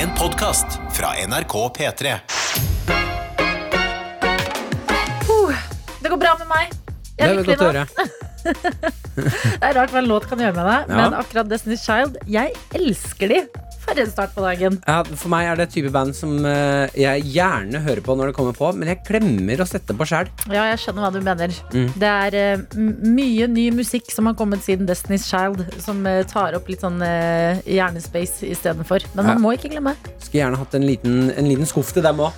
En podkast fra NRK P3. Det går bra med meg. Jeg er lykkelig nå. Det er rart hva en låt kan gjøre med deg, Ja. men akkurat Destiny's Child, jeg elsker de. For en start på dagen. Ja, for meg er det et type band som eh, jeg gjerne hører på når det kommer på, men jeg glemmer å sette på sjæl. Ja, jeg skjønner hva du mener. Mm. Det er eh, mye ny musikk som har kommet siden Destiny's Child, som eh, tar opp litt sånn uh, hjernespace istedenfor. Men man Ja. må ikke glemme. Skulle gjerne hatt en liten, en liten skuff til dem òg.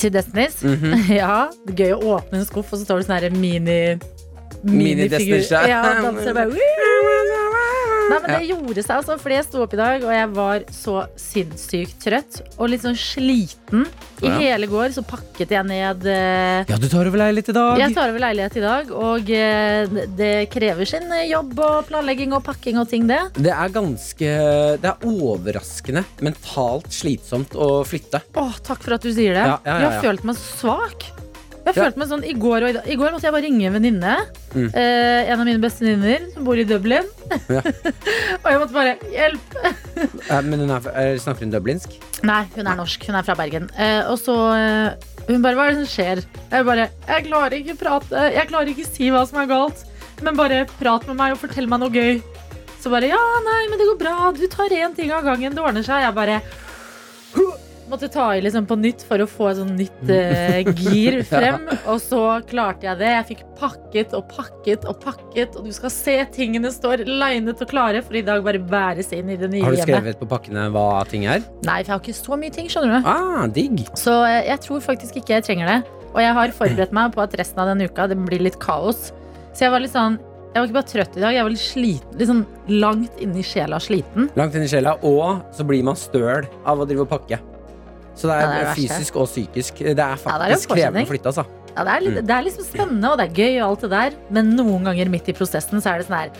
Til Destiny's. Mhm. Ja, det er gøy å åpne en skuff, og så står det sånn her mini Mini-Destiny's mini Child. Ja, danser bare Nei, men det gjorde seg altså, fordi jeg sto opp i dag, og jeg var så sinnssykt trøtt. Og litt sånn sliten. I Ja. hele går så pakket jeg ned eh, Ja, du tar over leilighet i dag. Jeg tar over leilighet i dag, og eh, det krever sin jobb og planlegging og pakking og ting, det. Det er ganske Det er overraskende mentalt slitsomt å flytte. Åh, takk for at du sier det. Ja, ja, ja, Jeg har følt meg så svak. Jeg har følt meg sånn, I går og i dag I går måtte jeg bare ringe en venninne. Mm. Eh, en av mine beste venninner som bor i Dublin. Ja. og jeg måtte bare Hjelp! Eh, Men hun er, er, snakker hun dublinsk? Nei, hun er norsk. Hun er fra Bergen. Eh, og så eh, Hun bare Hva er det som skjer? Jeg bare Jeg klarer ikke prate. Jeg klarer ikke si hva som er galt. Men bare prat med meg og fortell meg noe gøy. Så bare Ja, nei, men det går bra. Du tar én ting av gangen. Det ordner seg. Jeg bare Måtte ta i liksom på nytt for å få et sånn nytt eh, gir frem. Og så klarte jeg det. Jeg fikk pakket og pakket og pakket. Og du skal se tingene står linet og klare for i dag bare bæres inn i det nye hjemmet. Har du hjemmet. skrevet på pakkene hva ting er? Nei, for jeg har ikke så mye ting, skjønner du. Ah, digg. Så eh, jeg tror faktisk ikke jeg trenger det. Og jeg har forberedt meg på at resten av denne uka det blir litt kaos. Så jeg var litt sånn Jeg var ikke bare trøtt i dag, jeg var litt sliten. Litt sånn langt inni sjela sliten. Langt inni sjela. Og så blir man støl av å drive og pakke. Så det er, Ja, det er det fysisk og psykisk. Det er det er faktisk krevende å flytte, altså. Ja, det, er litt, det er liksom spennende, og det er gøy og alt det der, men noen ganger midt i prosessen så er det sånn her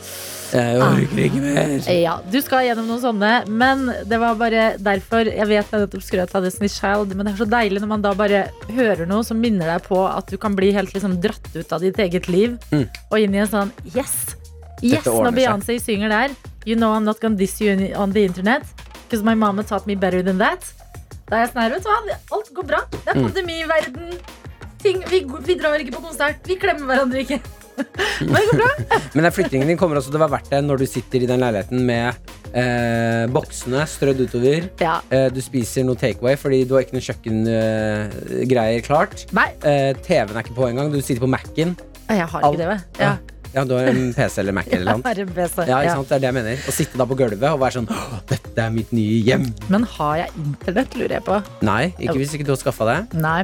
Jeg orker ikke mer. Ja, du skal gjennom noen sånne, men det var bare derfor Jeg vet jeg nettopp skrøt av Destiny's Child, men det er så deilig når man da bare hører noe som minner deg på at du kan bli helt liksom dratt ut av ditt eget liv, Mm. og inn i en sånn Yes! Yes, når Beyoncé synger der. You know I'm not gonna diss you on the internet. Because my mama taught me better than that. Da er jeg sånn her, vet du hva, alt går bra. Det er Mm. pandemi i verden. Ting, vi, vi drar ikke på konsert. Vi klemmer hverandre ikke. Men det går bra. Men den flyttingen din kommer også til å være verdt det når du sitter i den leiligheten med eh, boksene strødd utover. Ja. Eh, du spiser noe takeaway fordi du har ikke noe kjøkkengreier klart. Nei, Eh, TV-en er ikke på engang. Du sitter på Mac-en. jeg har ikke det, vel. Ja. Ja, du har en PC eller Mac eller noe. Ja, PC, Ja, ikke sant? Det er det jeg mener. Å sitte da på gulvet og være sånn Dette er mitt nye hjem. Men har jeg internett, lurer jeg på. Nei, ikke hvis ikke du har skaffa det. Nei.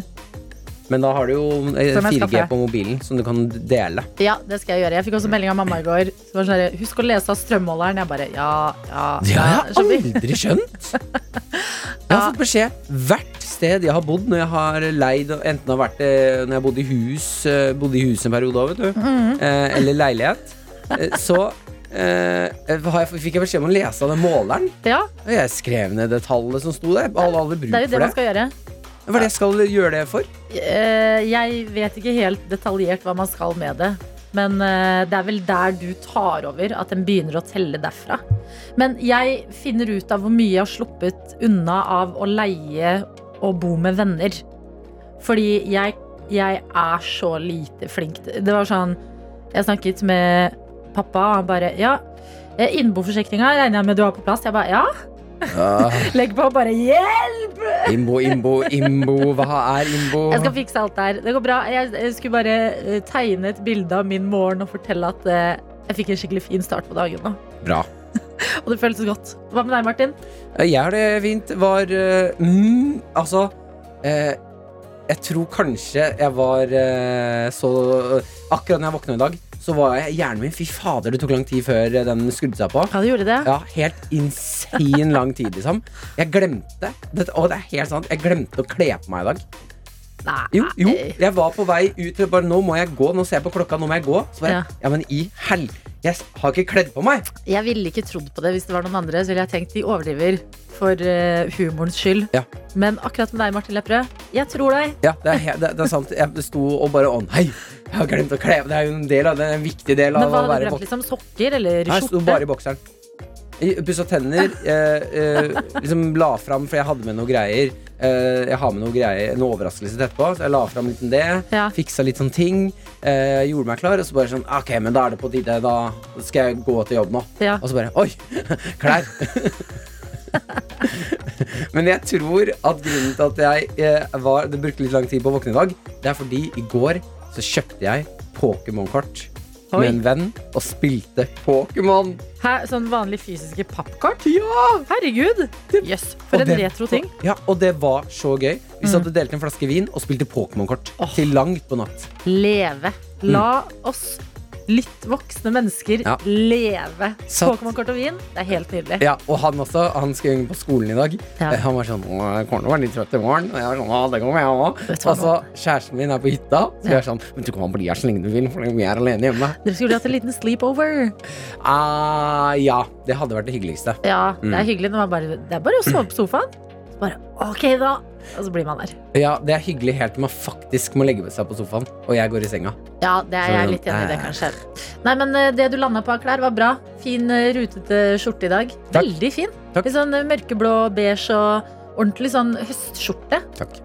Men da har du jo eh, 4G på mobilen som du kan dele. Ja, det skal jeg gjøre. Jeg fikk også melding av mamma i går. Sånn Husk å lese av strømmåleren. Jeg bare ja, ja. Det har jeg aldri skjønt. Jeg har fått beskjed hvert sted jeg har bodd når jeg har leid Enten har vært eh, når jeg bodde i hus eh, Bodde i hus en periode òg, vet du. Mm -hmm. Eller leilighet. Eh, Så Uh, har jeg, fikk jeg beskjed om å lese av den måleren. Ja, Og jeg skrev ned det tallet som sto der. Alle, hadde bruk det er jo det for man skal gjøre. Hva er det jeg skal gjøre det for? Eh, Jeg vet ikke helt detaljert hva man skal med det. Men eh, det er vel der du tar over, at den begynner å telle derfra. Men jeg finner ut av hvor mye jeg har sluppet unna av å leie og bo med venner. Fordi jeg, jeg er så lite flink. Det var sånn Jeg snakket med pappa, og han bare Ja, eh, innboforsikringa regner jeg med du har på plass. Jeg bare ja. Ah, Legg på og bare hjelp! imbo, imbo, imbo. Hva er imbo? Jeg skal fikse alt der. Det går bra. Jeg, skulle bare eh, tegne et bilde av min morgen og fortelle at eh, jeg fikk en skikkelig fin start på dagen nå. Bra. Og det føltes godt. Hva med deg, Martin? Eh, Jeg har det fint. Var mm, Altså eh, Jeg tror kanskje jeg var eh, så Akkurat når jeg våkna i dag, så var jeg hjernen min Fy fader, det tok lang tid før den skrudde seg på. Ja, du gjorde det? Ja, Helt insane lang tid, liksom. Jeg glemte det, å, det er helt sant, jeg glemte å kle på meg i dag. Nei. Jo, jo, jeg var på vei ut bare Nå må jeg gå, nå ser jeg på klokka, nå må jeg gå. Så bare, Ja. ja, men i hel... Jeg har ikke kledd på meg! Jeg ville ikke trodd på det hvis det var noen andre. Så ville jeg tenkt de overdriver for uh, humorens skyld. Ja. Men akkurat med deg, Martin Lepperød, jeg tror deg. Ja, det er, det, det er sant. Jeg sto og bare Å nei, jeg har glemt å kle Det er jo en del av det, en viktig del Men av hva å hadde du være glemt? Liksom sokker eller Nei, Jeg sto bare i bokseren. Pussa tenner. Eh, eh, liksom la fram, for jeg hadde med noen greier. Eh, jeg har med noen greier en overraskelse til etterpå. Så jeg la fram litt om det. Ja. Fiksa litt sånne ting. Eh, gjorde meg klar, og så bare sånn Ok, men da er det på tide. Da skal jeg gå til jobb nå. Ja. Og så bare Oi! Klær. Men jeg tror at grunnen til at jeg eh, var, det brukte litt lang tid på å våkne i dag, det er fordi i går så kjøpte jeg Pokémon-kort med en venn og spilte Pokémon. Hæ, sånn vanlig fysiske pappkort? Ja! Herregud! Jøss, for Og en det- retro ting. Ja, og det var så gøy. Vi satt og delte en flaske vin og spilte Pokémon-kort oh. Til langt på natt. Leve. La oss litt voksne mennesker Ja. leve. Satt- Pokémon-kort og vin, det er helt nydelig. Ja, og han også, han skal inn på skolen i dag. Ja. Eh, Han var sånn å være litt trøtt i morgen. Og jeg var sånn, det kommer jeg også. Og så kjæresten min er på hytta, så jeg er sånn Men du kan bli her så lenge du vil, for vi er alene hjemme. Dere skulle hatt en liten sleepover. Uh, ja, det hadde vært det hyggeligste. Ja, det Mm. er hyggelig når man bare Det er bare å sove på sofaen. Så bare OK, da. Og så blir man der. Ja, Det er hyggelig helt til man faktisk må legge seg på sofaen, og jeg går i senga. Ja, det er jeg litt enig i det, kanskje. Nei, men eh, det du landa på av klær, var bra. Fin eh, rutete skjorte i dag. Takk. Veldig fin. Takk. Litt sånn eh, mørkeblå, beige og ordentlig sånn høstskjorte. Takk.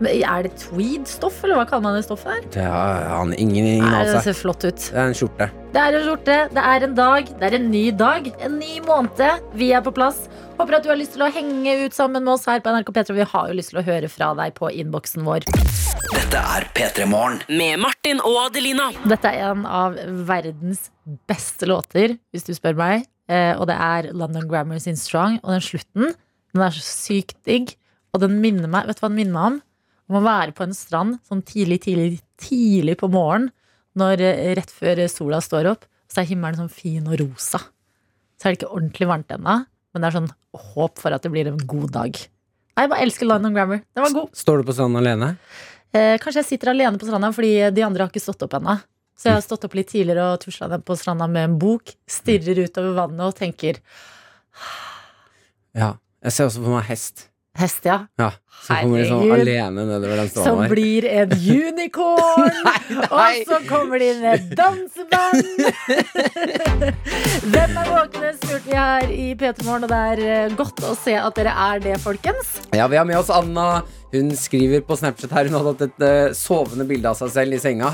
Men Er det tweed-stoff, eller hva kaller man det stoffet der? Det har han ingen, ingen Nei, det ser flott ut. Det er en skjorte. Det er en skjorte, det er en dag, det er en ny dag, en ny måned. Vi er på plass. Håper at du har lyst til å henge ut sammen med oss her på NRK P3. Vi har jo lyst til å høre fra deg på innboksen vår. Dette er P3 Morgen. Med Martin og Adelina. Dette er en av verdens beste låter, hvis du spør meg. Eh, og det er London Grammar sin Strong. Og den slutten, den er så sykt digg. Og den minner meg, vet du hva den minner meg om? Å være på en strand sånn tidlig, tidlig, tidlig på morgenen. Når eh, rett før sola står opp, så er himmelen sånn fin og rosa. Så er det ikke ordentlig varmt ennå, men det er sånn håp for at det blir en god dag. Nei, Jeg bare elsker London Grammar. Den var god. Står du på stranden alene? Eh, kanskje jeg sitter alene på stranda fordi de andre har ikke stått opp ennå. Så jeg har stått opp litt tidligere og tusla ned på stranda med en bok, stirrer utover vannet og tenker Ja. Jeg ser også for meg hest. Hest, ja. Ja, Som kommer sånn alene nedover den Som stranda der. blir en unicorn! nei. Og så kommer det inn et danseband! Hvem er våkne, spurte vi her i P3 Morgen, og det er eh, godt å se at dere er det, folkens. Ja, Vi har med oss Anna. Hun skriver på Snapchat her Hun hadde hatt et uh, sovende bilde av seg selv i senga.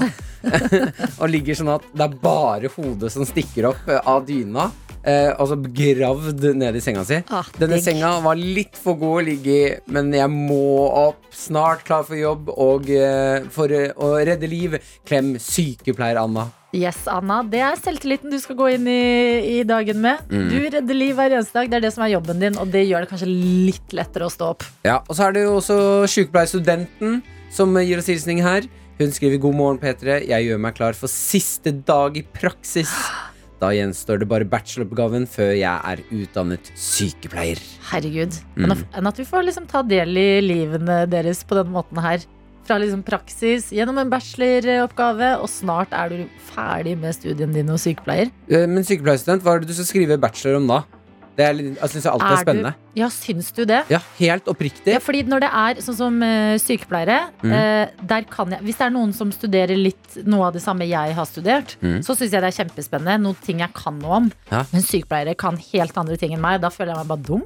og ligger sånn at det er bare hodet som stikker opp uh, av dyna. Eh, altså begravd ned i senga si. Ah, Denne digg. senga var litt for god å ligge i, men jeg må opp. Snart klar for jobb og eh, for eh, å redde liv. Klem sykepleier Anna. Yes, Anna. Det er selvtilliten du skal gå inn i, i dagen med. Mm. Du redder liv hver eneste dag. Det er det som er jobben din, og det gjør det kanskje litt lettere å stå opp. Ja, Og så er det jo også sykepleierstudenten som gir oss hilsning her. Hun skriver 'God morgen, P3. Jeg gjør meg klar for siste dag i praksis'. Da gjenstår det bare bacheloroppgaven før jeg er utdannet sykepleier. Herregud. Mm. Enn at- vi får liksom ta del i livene deres på den måten her. Fra liksom praksis gjennom en bacheloroppgave, og snart er du ferdig med studiene dine og sykepleier. Eh, Men sykepleierstudent, hva er det du skal skrive bachelor om da? Det er, litt- jeg syns alltid er Er du- spennende. Ja, syns du det? Ja, helt oppriktig. Ja, fordi når det er sånn som uh, sykepleiere, Mm. uh, der kan jeg Hvis det er noen som studerer litt noe av det samme jeg har studert, Mm. så syns jeg det er kjempespennende. Noen ting jeg kan noe om. Ja. Men sykepleiere kan helt andre ting enn meg. Da føler jeg meg bare dum.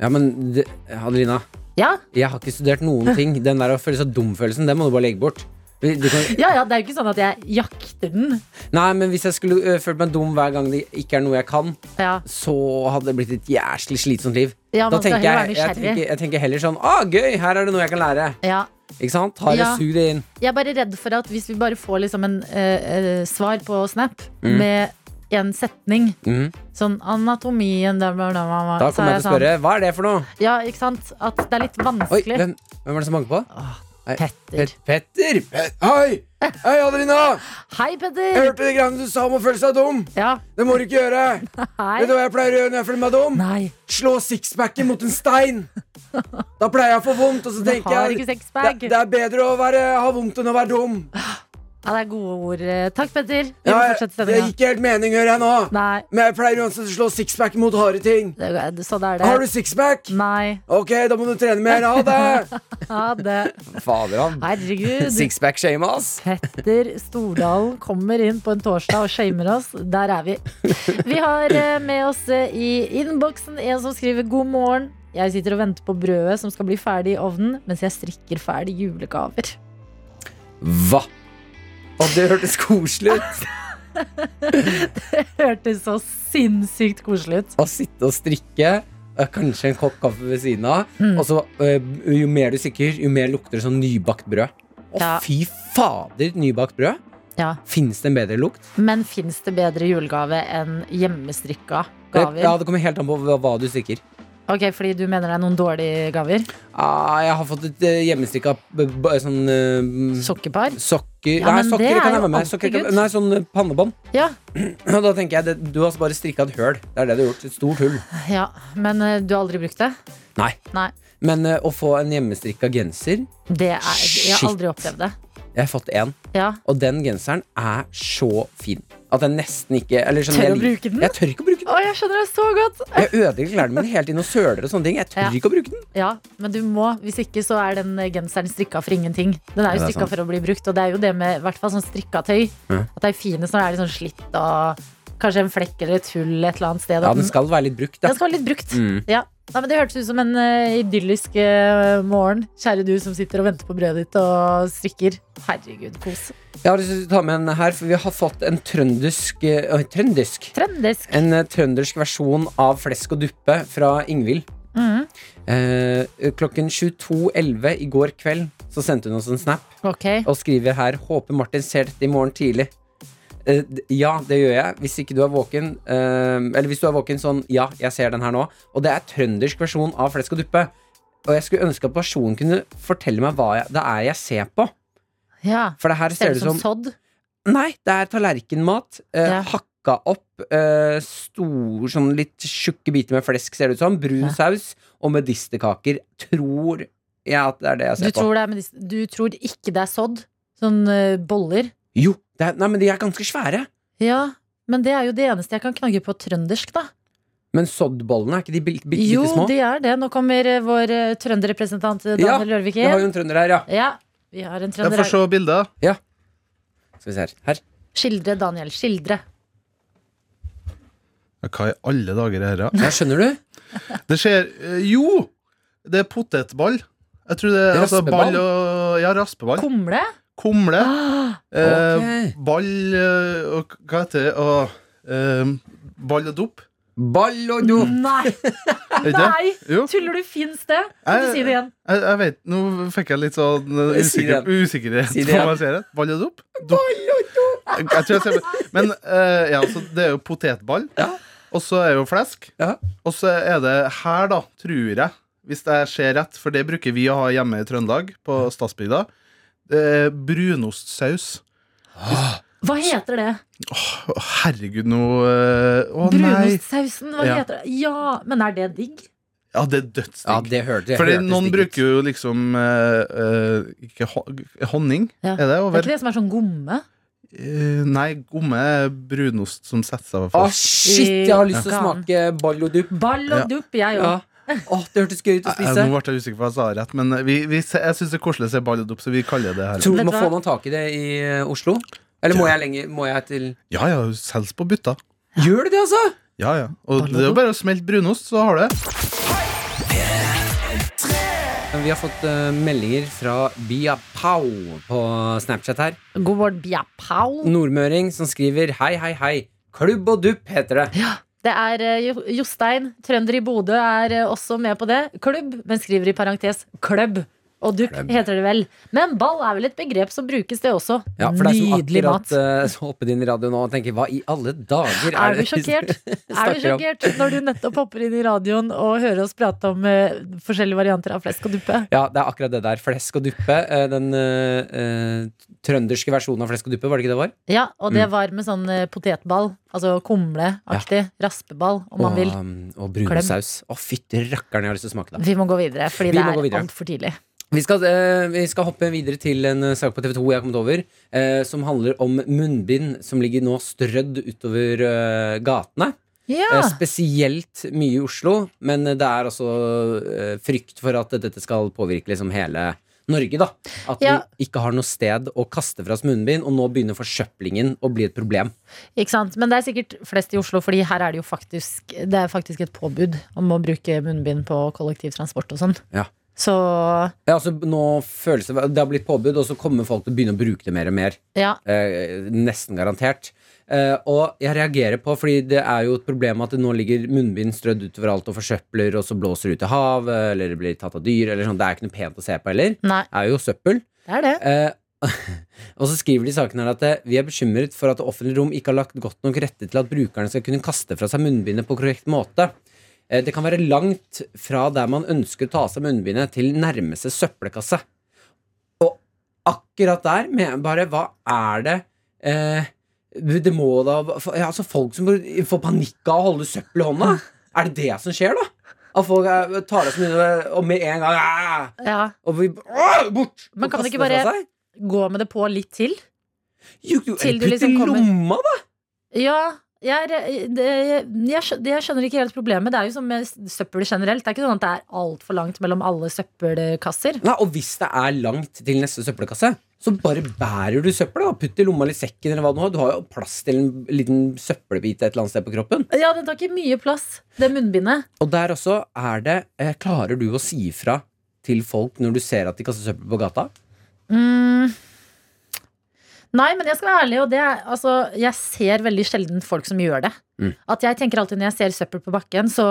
Ja, men det, Adelina, Ja, jeg har ikke studert noen ting. Den der å føle seg dum-følelsen, den må du bare legge bort. Kan, ja, ja, Det er jo ikke sånn at jeg jakter den. nei, men hvis jeg skulle uh, følt meg dum hver gang det ikke er noe jeg kan, Ja, så hadde det blitt et jævlig slitsomt liv. ja Da tenker jeg, jeg, tenker, jeg tenker heller sånn ah, gøy, her er det noe jeg kan lære. Ja. Ikke sant? Har jeg Ja. sugd det inn? Jeg er bare redd for at hvis vi bare får liksom en uh, uh, svar på Snap Mm. med en setning, Mm. sånn anatomien da, kommer er jeg til å spørre hva er det for noe? Sånn, ja, ikke sant? At det er litt Oi, vanskelig. hvem, hvem er det som banker på? Åh, Petter. Petter! Pet Hei! Hei, Adelina! Hei, Petter! Jeg hørte det greiene du sa om å føle seg dum. Ja, Det må du ikke gjøre. hei. Vet du hva jeg pleier å gjøre når jeg føler meg dum? Nei, Slå sixpacken mot en stein. Da pleier jeg å få vondt, og så tenker jeg det, det er bedre å være, ha vondt enn å være dum. Ja, det er gode ord. Takk, Petter. Vi Ja, må fortsette det sendinga. helt mening, hører jeg nå. Nei, Men jeg pleier uansett å slå sixpack mot harde ting. det, sånn er det. Har du sixpack? Nei. Ok, da må du trene mer. Ha det! Ha det. Fader, han. Herregud. Sixpack shame, ass. Petter Stordalen kommer inn på en torsdag og shamer oss. Der er vi. Vi har eh, med oss eh, i innboksen en som skriver 'God morgen'. Jeg sitter og venter på brødet som skal bli ferdig i ovnen, mens jeg strikker ferdig julegaver. Hva? Og det hørtes koselig ut. det Hørtes så sinnssykt koselig ut. Å sitte og strikke, eh, kanskje en kopp kaffe ved siden av, Mm. og så eh, jo mer du strikker, jo mer lukter det sånn nybakt brød. Å, Ja. fy fader, nybakt brød. Ja. Fins det en bedre lukt? Men fins det bedre julegave enn hjemmestrikka gaver? ja, det kommer helt an på hva du strikker. Ok, Fordi du mener det er noen dårlige gaver? Ah, jeg har fått et uh, hjemmestrikka b- sånn uh, Sokkepar? Sokker Ja, Nei, sokker er kan jeg være med. Sokker, nei, sånn eh, pannebånd. Ja. Og da tenker jeg det, du har bare strikka et høl. Det er det du har gjort. Et stort hull. ja. Men uh, du har aldri brukt det? Nei. Nei. Men eh, å få en hjemmestrikka genser Det er, jeg har aldri opplevd det. Jeg har fått én, Ja. og den genseren er så fin at jeg nesten ikke eller sånn, Tør jeg å bruke den? Jeg tør ikke å bruke den. Å, jeg skjønner det så godt! Jeg ødelegger klærne mine hele tiden og søler og sånne ting. Jeg tør Ja. ikke å bruke den. Ja, men du må, hvis ikke så er den genseren strikka for ingenting. Den er jo er strikka for å bli brukt, og det er jo det med i hvert fall sånn strikkatøy. Ja. At det er finest når det er litt sånn slitt og kanskje en flekk eller et hull et eller annet sted. Ja, den skal være litt brukt, da. den skal være litt brukt. Mm. Ja. Nei, men Det hørtes ut som en uh, idyllisk uh, morgen. Kjære du som sitter og venter på brødet ditt og strikker. Herregud, kos. Jeg har lyst til å ta med en her, for vi har fått en trøndersk uh, oi, Trøndersk? En trøndersk versjon av flesk og duppe fra Ingvild. Eh, klokken 22.11 i går kveld så sendte hun oss en snap okay. og skriver her Håper Martin ser dette i morgen tidlig. Eh, ja, det gjør jeg. Hvis ikke du er våken uh, Eller hvis du er våken sånn Ja, jeg ser den her nå. Og det er trøndersk versjon av flesk og duppe. Og jeg skulle ønske at personen kunne fortelle meg hva jeg, det er jeg ser på. Ja. For det her Ser ser det det som som sodd? Nei, det er tallerkenmat. Uh, Ja. Hakka opp uh, stor, sånn litt tjukke biter med flesk, ser det ut som. Brun Ja. saus og medisterkaker. Tror jeg at det er det jeg Du ser på. tror, det er, du tror ikke det er sodd? Sånn uh, boller? Jo, er, nei, men de er ganske svære. Ja, men det er jo det eneste jeg kan knagge på trøndersk, da. Men soddbollene, er ikke de bitte, små? Jo, de er det. Nå kommer eh, vår eh, trønderrepresentant Daniel Ja, Rørvik Vi har jo en trønder her, ja. Ja, vi har en Jeg trønder får her. se Ja. Skal vi se her. her. Skildre, Daniel. Skildre. Hva i alle dager er dette? Ja, skjønner du? Det skjer eh, Jo! Det er potetball. Jeg tror det er altså, Raspeball? ball og Ja, raspeball. Kumle? Kumle. Ah, Eh, ball eh, og hva heter det? Og, eh, ball og dop. Ball og dop! nei! Nei! Tuller du? Fins det? Kan du Jeg- si det igjen? Jeg, jeg vet, Nå fikk jeg litt sånn eh, usikker, usikkerhet Si. Ball og dop? dop. Tror jeg ser Men eh, ja, så det er jo potetball. Ja. Og så er det jo flesk. Ja. Og så er det her, da, tror jeg, hvis jeg ser rett, for det bruker vi å ha hjemme i Trøndelag, på Stadsbygda, eh, brunostsaus. Hva heter det? Å, herregud, nå eh, Å nei! Brunostsausen? Hva Ja. heter det? Ja, men er det digg? Ja, det er dødsdigg. Ja, det hørte Fordi hørtes noen digg ut. bruker jo liksom eh, eh, Ikke ho honning, Ja. er det? Det er ikke det som er sånn gomme? Eh, nei, gomme er brunost som setter seg Å, fast. shit! Jeg har lyst til å Ja. smake ballodup. og. Ball og Ja. dupp, jeg òg. Ja. Å, det hørtes gøy ut å Eh, spise. Nå ble jeg usikker på hva jeg sa rett, men vi, vi, jeg syns det er koselig å se ball så vi kaller det her. Tror du må man får man tak i det i eh, Oslo? Eller må jeg lenge, Må jeg til Ja ja, selges på bytta. Gjør du det, altså? Ja ja. Og det er jo bare å smelte brunost, så har du det. Vi har fått uh, meldinger fra Bia Pau på Snapchat her. God morgen, Bia Pau. Nordmøring som skriver Hei, hei, hei. Klubb og dupp heter det. Det er eh, Jostein, trønder i Bodø, er eh, også med på det. Klubb, men skriver i parentes klubb. Og dupp heter det vel. Men ball er vel et begrep som brukes, det også. Ja, for det er som Nydelig mat. akkurat uh, hoppet inn i radioen nå og tenker Hva i alle dager Er du sjokkert? Er du sjokkert når du nettopp hopper inn i radioen og hører oss prate om uh, forskjellige varianter av flesk og duppe? Ja, det er akkurat det der. Flesk og duppe. eh, Den uh, uh, trønderske versjonen av flesk og duppe, var det ikke det var? Ja, og det Mm. var med sånn eh, potetball. Altså kumleaktig. Raspeball, om man og, vil. um, og brunsaus. Å, fytti rakkeren, jeg har lyst til å smake det. Vi må gå videre, fordi Vi det er altfor tidlig. Vi skal, eh, vi skal hoppe videre til en eh, sak på TV 2 jeg har kommet over, eh, som handler om munnbind som ligger nå strødd utover gatene. Ja. Spesielt mye i Oslo, men det er altså frykt for at dette skal påvirke liksom hele Norge, da. At Ja. vi ikke har noe sted å kaste fra oss munnbind, og nå begynner forsøplingen å bli et problem. Ikke sant? Men det er sikkert flest i Oslo, Fordi her er det jo faktisk Det er faktisk et påbud om å bruke munnbind på kollektivtransport og sånn. Ja. Så Ja, altså, nå føles det Det har blitt påbud, og så kommer folk til å begynne å bruke det mer og mer. ja. Eh, nesten garantert. Eh, og jeg reagerer på, fordi det er jo et problem at det nå ligger munnbind strødd utover alt og forsøpler, og så blåser det ut i havet, eller det blir tatt av dyr, eller sånn. Det er ikke noe pent å se på heller. Nei, Det er jo søppel. det er det. Eh, og så skriver de i saken her at eh, vi er bekymret for at det offentlige rom ikke har lagt godt nok rette til at brukerne skal kunne kaste fra seg munnbindet på korrekt måte. Eh, det kan være langt fra der man ønsker å ta av seg munnbindet, til nærmeste søppelkasse. Og akkurat der med bare Hva er det eh, Det må da ja, Altså Folk som får panikk av å holde søppel i hånda. Er det det som skjer, da? At folk eh, tar av seg munnbindet, og med en gang ah, Ja. og vi, å, Bort! Men kan det ikke bare- Gå med det på litt til. Jo, jo, Til du liksom kommer- lomma, da! Ja, jeg, det, jeg, jeg skjønner ikke helt problemet. Det er jo som med søppel generelt. Det er ikke sånn at det er altfor langt mellom alle søppelkasser. Nei, og hvis det er langt til neste søppelkasse, så bare bærer du søppelet. da. Putt det i lomma eller sekken. eller hva Du har Du har jo plass til en liten søppelbit et eller annet sted på kroppen. Ja, den tar ikke mye plass, det munnbindet. Og der også er det eh, Klarer du å si ifra til folk når du ser at de kaster søppel på gata? Mm. Nei, men jeg skal være ærlig, og det er, altså, jeg ser veldig sjelden folk som gjør det. Mm. At jeg tenker alltid når jeg ser søppel på bakken, så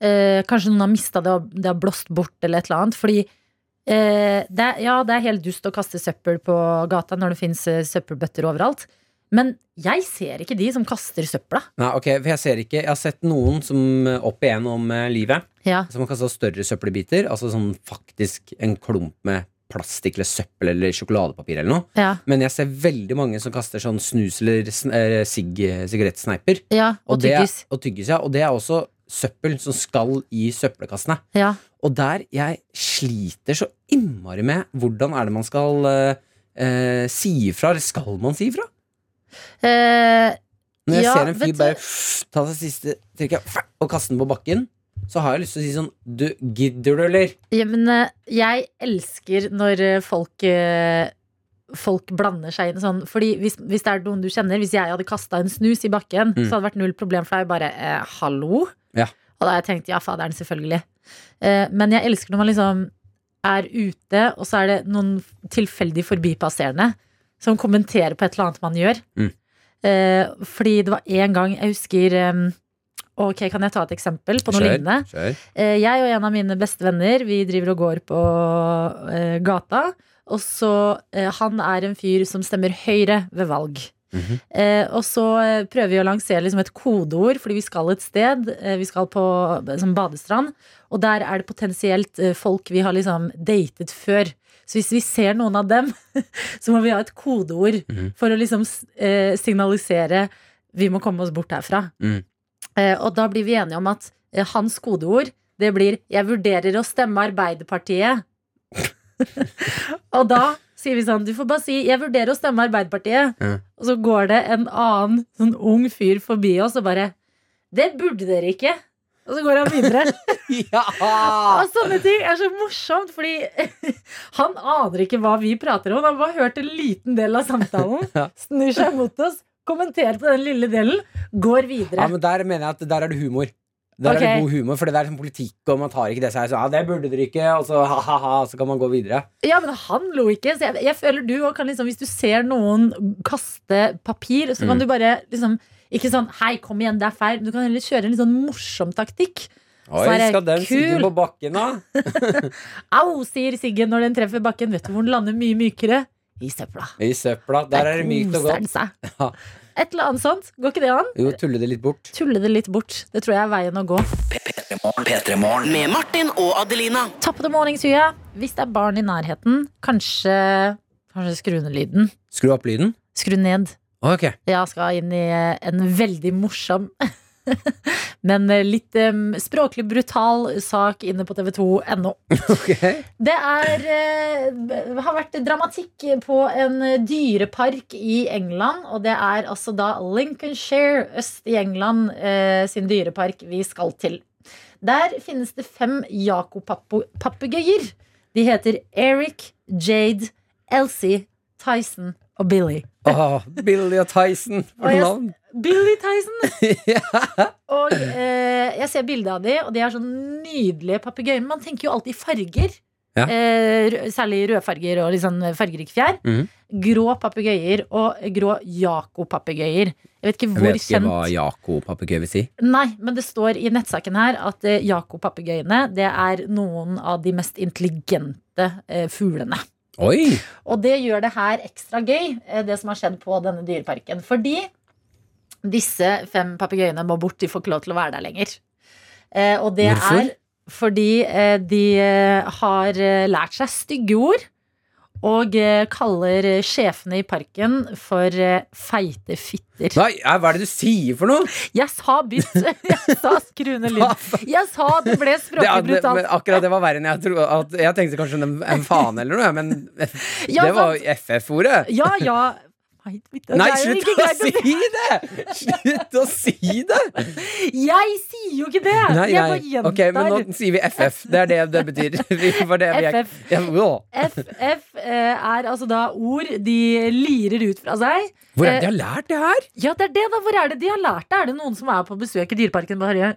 eh, kanskje noen har mista det, og det har blåst bort, eller et eller annet. Fordi eh, det, ja, det er helt dust å kaste søppel på gata når det fins søppelbøtter overalt. Men jeg ser ikke de som kaster søpla. Nei, ok, for Jeg ser ikke Jeg har sett noen som eh, opp igjennom eh, livet Ja. som har kasta større søppelbiter. Altså sånn faktisk en klump med plastikk eller søppel eller sjokoladepapir eller noe. Ja, Men jeg ser veldig mange som kaster sånn snus eller eh, sigg- sigarettsneiper. ja og det er- Og tyggis, ja. Og det er også søppel som skal i søppelkassene. Ja. Og der jeg sliter så innmari med hvordan er det man skal eh, eh, si ifra, eller skal man si ifra? Eh, Når jeg Ja, ser en fyr bare ta seg siste trykket og kaste den på bakken, så har jeg lyst til å si sånn Du, gidder du, eller? Ja, men eh, jeg elsker når eh, folk eh, Folk blander seg inn sånn Fordi hvis, hvis det er noen du kjenner Hvis jeg hadde kastet en snus i bakken Mm. Så hadde det vært null problem for deg bare eh, Hallo? Ja. Og da har jeg tenkt, ja faderen selvfølgelig eh, Men jeg elsker når man liksom Er ute Og så er det noen tilfeldig forbipasserende Som kommenterer på et eller annet man gjør Mm. eh, Fordi det var en gang Jeg husker Ok, kan jeg ta et eksempel på noe lignende? Kjør. Eh, Jeg og en av mine beste venner Vi driver og går på eh, gata Og så eh, Han er en fyr som stemmer høyre ved valg Mhm. eh, Og så prøver vi å lansere liksom et kodeord Fordi vi skal et sted eh, Vi skal på som badestrand Og der er det potensielt folk vi har liksom datet før Så hvis vi ser noen av dem Så må vi ha et kodeord Mhm. For å liksom eh, signalisere Vi må komme oss bort herfra Mhm. Eh, Og da blir vi enige om at eh, hans kodeord det blir 'Jeg vurderer å stemme Arbeiderpartiet'. og da sier vi sånn Du får bare si 'Jeg vurderer å stemme Arbeiderpartiet'. Ja. Og så går det en annen sånn ung fyr forbi oss og bare 'Det burde dere ikke'. Og så går han videre. Ja! Og sånne ting er så morsomt, fordi han aner ikke hva vi prater om. Han har bare hørt en liten del av samtalen, snur seg mot oss, kommenterer på den lille delen, går videre. Ja, men der mener jeg at der er det humor. Der er det god humor, for det er sånn politikk, og man tar ikke det seg så, ja, det burde dere ikke, og så ha-ha-ha, så kan man gå videre. Ja, men han lo ikke. Så jeg, jeg føler du også kan liksom Hvis du ser noen kaste papir, så kan Mm. du bare liksom Ikke sånn 'hei, kom igjen, det er feil'. Men du kan heller kjøre en litt sånn morsom taktikk. Oi, skal den kul. på bakken, da? Au, sier Siggen når den treffer bakken. Vet du hvor den lander mye mykere? I søpla. I søpla. Der er det mykt og godt. seg. Ja. Et eller annet sånt. Går ikke det an? Jo, tulle det litt bort. Tulle det litt bort. Det tror jeg er veien å gå. P3 Morgen. Med Martin og Adelina. Top of the morning, sier. Hvis det er barn i nærheten, kanskje, kanskje skru ned lyden. Skru opp lyden. Skru ned. Okay. Jeg skal inn i en veldig morsom Men eh, litt um, språklig brutal sak inne på tv2.no. Okay. Det er, uh, har vært dramatikk på en dyrepark i England. Og det er altså da Lincolnshire øst i England uh, sin dyrepark vi skal til. Der finnes det fem Jakob-papegøyer. De heter Eric, Jade, Elsie, Tyson og Billy. Oh, Billy og Tyson. For navn. Billy Tyson! ja. Og eh, jeg ser bilde av de, og de er sånn nydelige papegøyer. Man tenker jo alltid farger. Ja. Eh, særlig rødfarger og liksom fargerik fjær. Mm. Grå papegøyer og grå Jaco-papegøyer. Jeg vet ikke Jeg vet ikke kjent hva Jako-papegøye vil si. Nei, men det står i nettsaken her at eh, Jaco-papegøyene det er noen av de mest intelligente eh, fuglene. Oi! Og det gjør det her ekstra gøy, eh, det som har skjedd på denne dyreparken. Fordi disse fem papegøyene må bort, de får ikke lov til å være der lenger. Eh, Og det Hvorfor? er fordi eh, de eh, har eh, lært seg stygge ord. Og eh, kaller eh, sjefene i parken for eh, feite fitter. Nei, hva er det du sier for noe? Jeg sa bytt! Jeg sa skru ned lyd. Jeg sa det ble det, brutalt. akkurat det var verre enn jeg trodde. At Jeg tenkte kanskje en, en faen eller noe, men det var. FF-ordet. Ja, ja. Nei, det Nei, slutt å si det! Slutt å si det! Jeg sier jo ikke det! Nei, jeg bare gjentar. Ok, men nå sier vi FF. Det er det det betyr. Det FF. FF eh, er altså da ord de lirer ut fra seg. Hvor er Eh, det de har lært det her? Ja, det er det, da. Hvor er det de har lært det? Er det noen som er på besøk i Dyreparken bare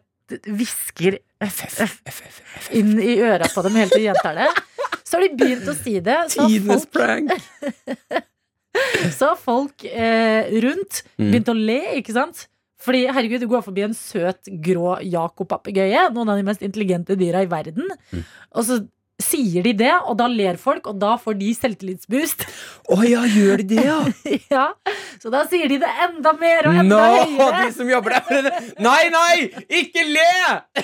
hvisker FF FF. inn i øra på dem helt til de gjentar det? Så har de begynt å si det. Tidenes prank. så folk eh, rundt Mm. å le, ikke sant? Fordi herregud, du går forbi en søt, grå Jakob-papegøye, noen av de mest intelligente dyra i verden, Mm. og så sier de det, og da ler folk, og da får de selvtillitsboost. Å ja, gjør de det, ja? ja, Så da sier de det enda mer og enda Nå, høyere. de som jobber der. Nei, nei! Ikke le!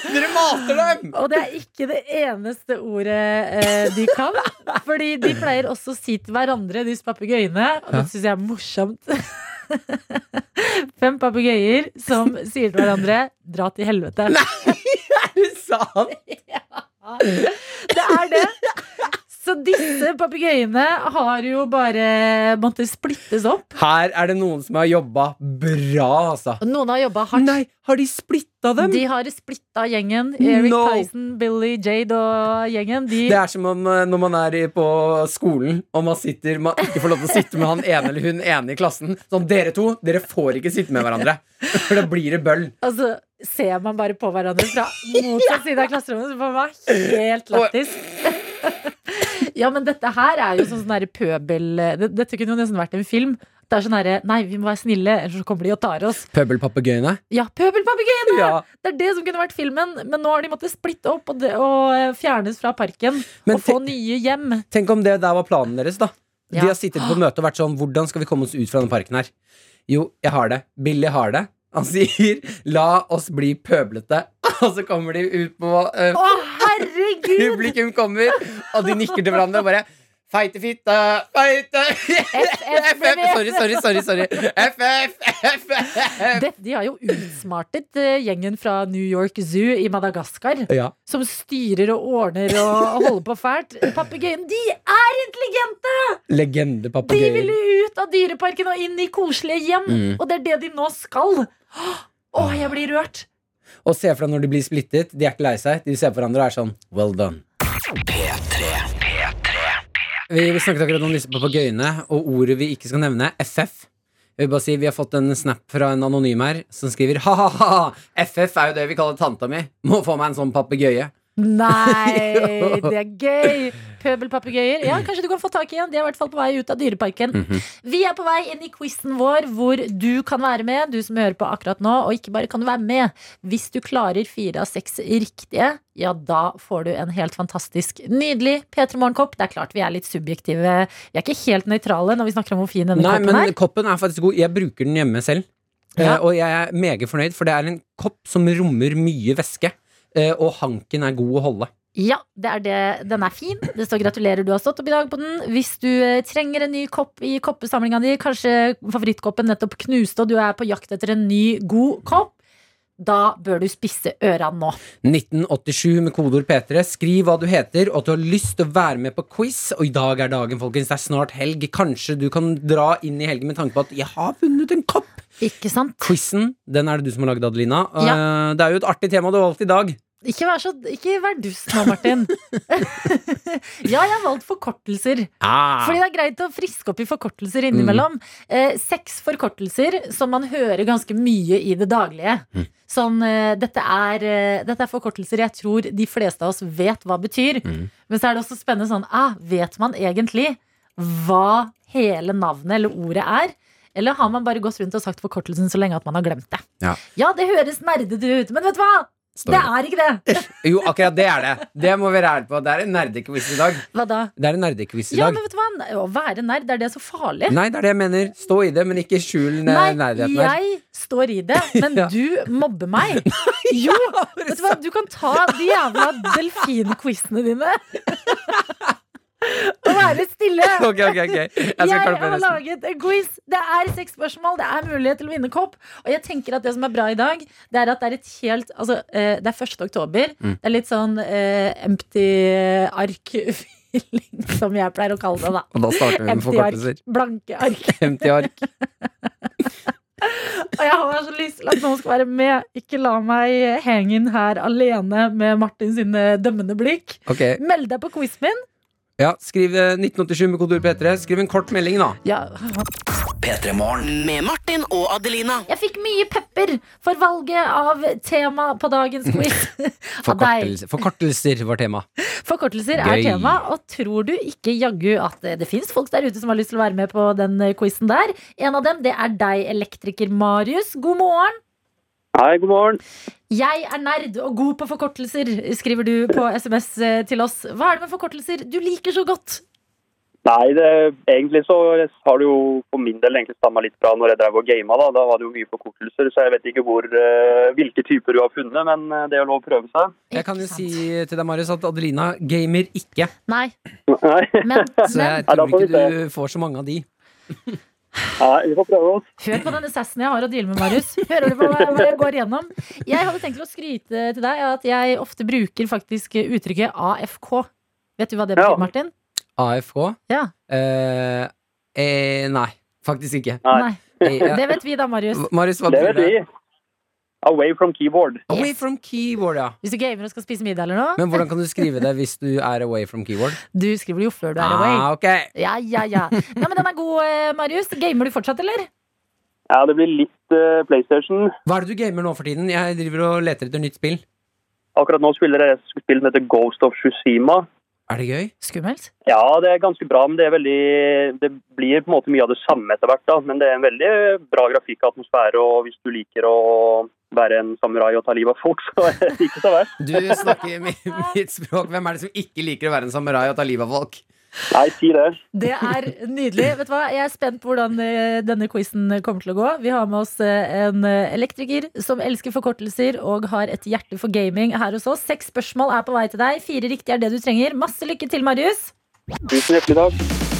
Dere mater dem! Og det er ikke det eneste ordet eh, de kan. Fordi de pleier også å si til hverandre, disse papegøyene, og det syns jeg er morsomt. Fem papegøyer som sier til hverandre 'dra til helvete'. Nei, Er det sant? Det er det. Så disse papegøyene har jo bare måttet splittes opp. Her er det noen som har jobba bra, altså. Og Noen har jobba hardt. Nei, har de splitta dem? De har splitta gjengen. Eric No. Tyson, Billy, Jade og gjengen. De, Det er som om eh, når man er på skolen og man, sitter, man ikke får lov til å sitte med han ene eller hun ene i klassen. Sånn, dere to, dere får ikke sitte med hverandre. For da blir det bøll. altså, ser man bare på hverandre fra motsatt side av klasserommet, så får man helt lættis. ja, men dette her er jo sånn sånn pøbel Dette kunne jo nesten vært en film. Det er sånn herre Nei, vi må være snille, ellers så kommer de og tar oss. Pøbelpapegøyene. Ja, pøbelpapegøyene! Ja. Det er det som kunne vært filmen, men nå har de måttet splitte opp og, det, og eh, fjernes fra parken. Men og få nye hjem. Tenk om det der var planen deres, da. De har sittet på møte og vært sånn Hvordan skal vi komme oss ut fra denne parken her? Jo, jeg har det. Billy har det. Han sier 'la oss bli pøblete', og så kommer de ut på uh, Å, herregud! Publikum kommer, og de nikker til hverandre og bare Feite fitte, feite FF, sorry, sorry, sorry, sorry. FF, FF. Det, de har jo utsmartet eh, gjengen fra New York Zoo i Madagaskar. Ja. Som styrer og ordner og holder på fælt. Papegøyen de er intelligente! De ville vil ut av dyreparken og inn i koselige hjem. Mm. Og det er det de nå skal. Å, jeg blir rørt. Og se for deg når de blir splittet. De er ikke lei seg. De ser på hverandre og er sånn Well done. Vi, vi snakket akkurat om disse papegøyene og ordet vi ikke skal nevne, FF. Jeg vil bare si, Vi har fått en snap fra en anonym her som skriver ha-ha-ha, FF er jo det vi kaller tanta mi. Må få meg en sånn papegøye. Nei, det er gøy! Pøbelpapegøyer. Ja, kanskje du kan få tak i en. De er i hvert fall på vei ut av dyreparken. Mhm. Vi er på vei inn i quizen vår, hvor du kan være med, du som hører på akkurat nå. Og ikke bare kan du være med. Hvis du klarer fire av seks riktige, ja, da får du en helt fantastisk, nydelig P3 Morgenkopp. Det er klart vi er litt subjektive. Vi er ikke helt nøytrale når vi snakker om hvor fin denne Nei, koppen men er. koppen er faktisk god. Jeg bruker den hjemme selv. Ja. Eh, og jeg er meget fornøyd, for det er en kopp som rommer mye væske. Eh, og hanken er god å holde. Ja, det er det. den er fin. Det står 'gratulerer, du har stått opp i dag' på den. Hvis du eh, trenger en ny kopp i koppesamlinga di, kanskje favorittkoppen nettopp knuste, og du er på jakt etter en ny, god kopp, da bør du spisse øra nå. 1987 med kodeord P3. Skriv hva du heter, og at du har lyst til å være med på quiz. Og i dag er dagen, folkens. Det er snart helg. Kanskje du kan dra inn i helgen med tanke på at 'jeg har vunnet en kopp'. Ikke sant? Quizen, den er det du som har lagd, Adelina. Ja. Eh, Det er jo et artig tema du har valgt i dag. Ikke vær, så, ikke vær dust nå, Martin. ja, jeg har valgt forkortelser. Ah. Fordi det er greit å friske opp i forkortelser innimellom. Eh, seks forkortelser som man hører ganske mye i det daglige. Sånn, eh, dette, er, eh, dette er forkortelser jeg tror de fleste av oss vet hva betyr. Mm. Men så er det også spennende sånn ah, Vet man egentlig hva hele navnet eller ordet er? Eller har man bare gått rundt og sagt forkortelsen så lenge at man har glemt det? Ja. det høres nerdete ut, men vet du hva? Det det. er ikke det! Jo, akkurat det er det. Det må vi være ærlige på. Det er en nerdequiz i dag. Hva da? Det er en nerdequiz i Ja, dag. men vet du hva? Å være nerd, er det så farlig? Nei, det er det jeg mener. Stå i det, men ikke skjul nerdigheten. Nei, jeg står i det, men Ja. du mobber meg. Jo, vet du hva? Du kan ta de jævla delfinquizene dine. Og være stille. Ok, ok, ok. Jeg Jeg har laget en quiz. Det er seks spørsmål. Det er mulighet til å vinne kopp. Og jeg tenker at det som er bra i dag, det er at det er et helt Altså, eh, det er 1. oktober. Mm. Det er litt sånn uh, empty ark-feeling, som jeg pleier å kalle det, da. Og da starter vi med forkortelser. ark. Blanke ark. Empty ark. Og jeg har så lyst til at noen skal være med. Ikke la meg henge inn her alene med Martin sine dømmende blikk. Okay. Meld deg på quizen min. Ja, Skriv eh, 1987 med kodord P3. Skriv en kort melding, da. Ja, P3 Morgen. Med Martin og Adelina. jeg fikk mye pepper for valget av tema på dagens quiz. Forkortelser, forkortelser var tema. Forkortelser er tema, og tror du ikke jaggu at det, det fins folk der ute som har lyst til å være med på den eh, quizen der? En av dem det er deg, elektriker Marius. God morgen. Hei, god morgen. Jeg er nerd og god på forkortelser, skriver du på SMS eh, til oss. Hva er det med forkortelser du liker så godt? Nei, det, egentlig så har det jo for min del egentlig stamma litt fra når jeg drev og gama. Da Da var det jo mye forkortelser, så jeg vet ikke hvor, eh, hvilke typer du har funnet, men eh, det er jo lov å prøve seg. Jeg kan jo si til deg, Marius, at Adelina gamer ikke. Nei, Nei, men, Så jeg tror ikke du får så mange av de. Nei vi får prøve oss. hør på denne sassen jeg har å deale med, Marius. Hører du på hva jeg går igjennom? Jeg hadde tenkt å skryte til deg at jeg ofte bruker faktisk uttrykket AFK. Vet du hva det betyr, Ja. Martin? AFK? Ja. Eh, eh, nei, faktisk ikke. Nei. Det vet vi da, Marius. Marius, hva Det vet vi. Away from keyboard. Away from keyboard, ja. Hvis du gamer og skal spise middag eller noe, Men hvordan kan du skrive det hvis du er away from keyboard? du skriver det jo før du er away. Ah, ok. Ja, ja, ja. Nei, men den er god, eh, Marius. Gamer du fortsatt, eller? Ja, det blir litt eh, PlayStation. Hva er det du gamer nå for tiden? Jeg driver og leter etter nytt spill. Akkurat nå spiller jeg et spill som heter Ghost of Tsushima. Er det gøy? Skummelt. Ja, det er ganske bra, men det er veldig Det blir på en måte mye av det samme etter hvert, da. Men det er en veldig bra grafikk og atmosfære, og hvis du liker å være en samurai og ta livet av folk, så er det ikke så verst. Du snakker mi- mitt språk. Hvem er det som ikke liker å være en samurai og ta livet av folk? Nei, si det. Det er nydelig. Vet du hva? Jeg er spent på hvordan eh, denne quizen kommer til å gå. Vi har med oss eh, en eh, elektriker som elsker forkortelser og har et hjerte for gaming her hos oss. Seks spørsmål er på vei til deg. Fire riktige er det du trenger. Masse lykke til, Marius. Tusen hjertelig takk.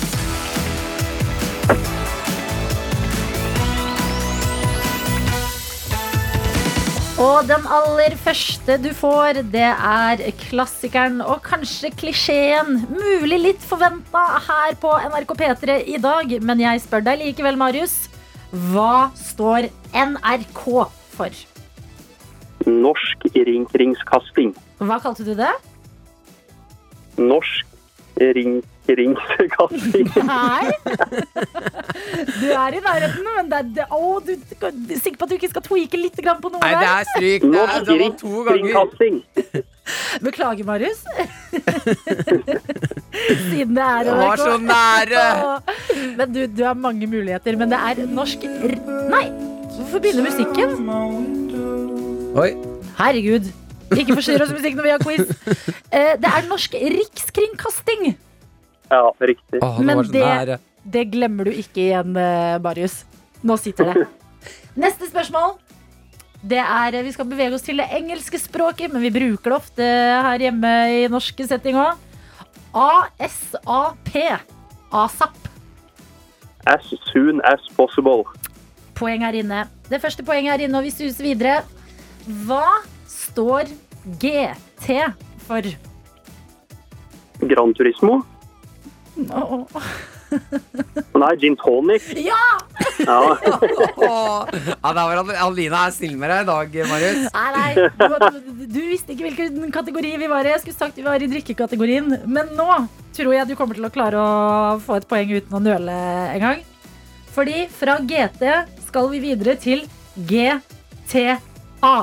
Og den aller første du får, det er klassikeren og kanskje klisjeen. Mulig litt forventa her på NRK P3 i dag, men jeg spør deg likevel, Marius. Hva står NRK for? Norsk ringkringskasting. Hva kalte du det? Norsk ringkringskasting. Nei. Du er i nærheten, men det er det, å, du, du er sikker på at du ikke skal tweake litt grann på noe Nei, det er stryk. Det, er, det var to ganger. Beklager, Marius. Siden det er NRK. var så nære. Men du, du har mange muligheter. Men det er norsk r... Nei! Hvorfor begynner musikken? Oi. Herregud. Ikke forstyrr oss musikk når vi har quiz. Eh, Det er Norsk Rikskringkasting. Ja, riktig. Åh, det Men var det-. Det glemmer du ikke igjen, eh, Marius. Nå sitter det. Neste spørsmål. Det er, Vi skal bevege oss til det engelske språket, men vi bruker det ofte her hjemme i norske setting òg. ASAP. ASAP. As soon as possible. Poeng er inne. Det første poenget er inne, og vi suser videre. Hva står GT for? Gran Turismo. No. Nei, gin tonic. Ja! Ja. Ja, da var Alina er snill med deg i dag, Marius. Nei, nei, du, du visste ikke hvilken kategori vi var i. Jeg skulle sagt vi var i drikkekategorien. Men nå tror jeg du kommer til å klare å få et poeng uten å nøle en gang. Fordi fra GT skal vi videre til GTA.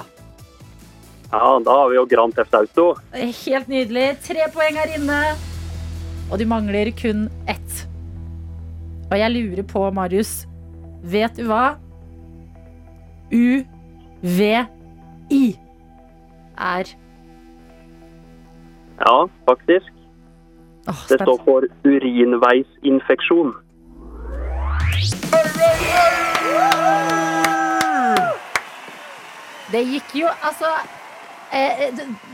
Ja, da har vi jo Grand Theft Auto. Helt nydelig. Tre poeng her inne. Og du mangler kun ett. Og jeg lurer på, Marius, vet du hva UVI er? Ja, faktisk. Åh, Det står for urinveisinfeksjon. Det gikk jo altså eh,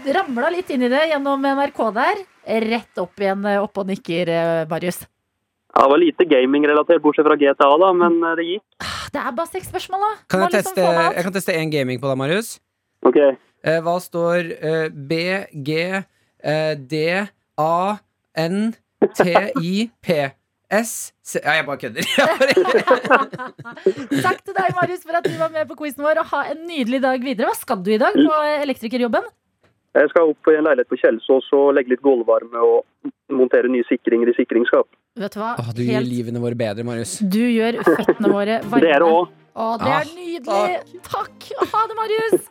det Ramla litt inn i det gjennom NRK der. Rett opp igjen eh, opp og nikker, eh, Marius. Ja, det var lite gaming-relatert, bortsett fra GTA, da, men eh, det gikk. Det er bare seks spørsmål, da. Kan jeg, liksom teste, jeg kan teste én gaming på deg, Marius. Ok. Eh, hva står eh, B, G, eh, D, A, N, T, I, P, S Ja, jeg bare kødder. Takk til deg, Marius, for at du var med på quizen vår. Og ha en nydelig dag videre. Hva skal du i dag på elektrikerjobben? Jeg skal opp i en leilighet på Kjelsås og legge litt gulvvarme og montere nye sikringer i sikringsskap. Vet du hva? Åh, du gjør livene våre bedre, Marius. Du gjør føttene våre varme. Det er det òg. Det er Ah, nydelig. Takk. Ha det, Marius.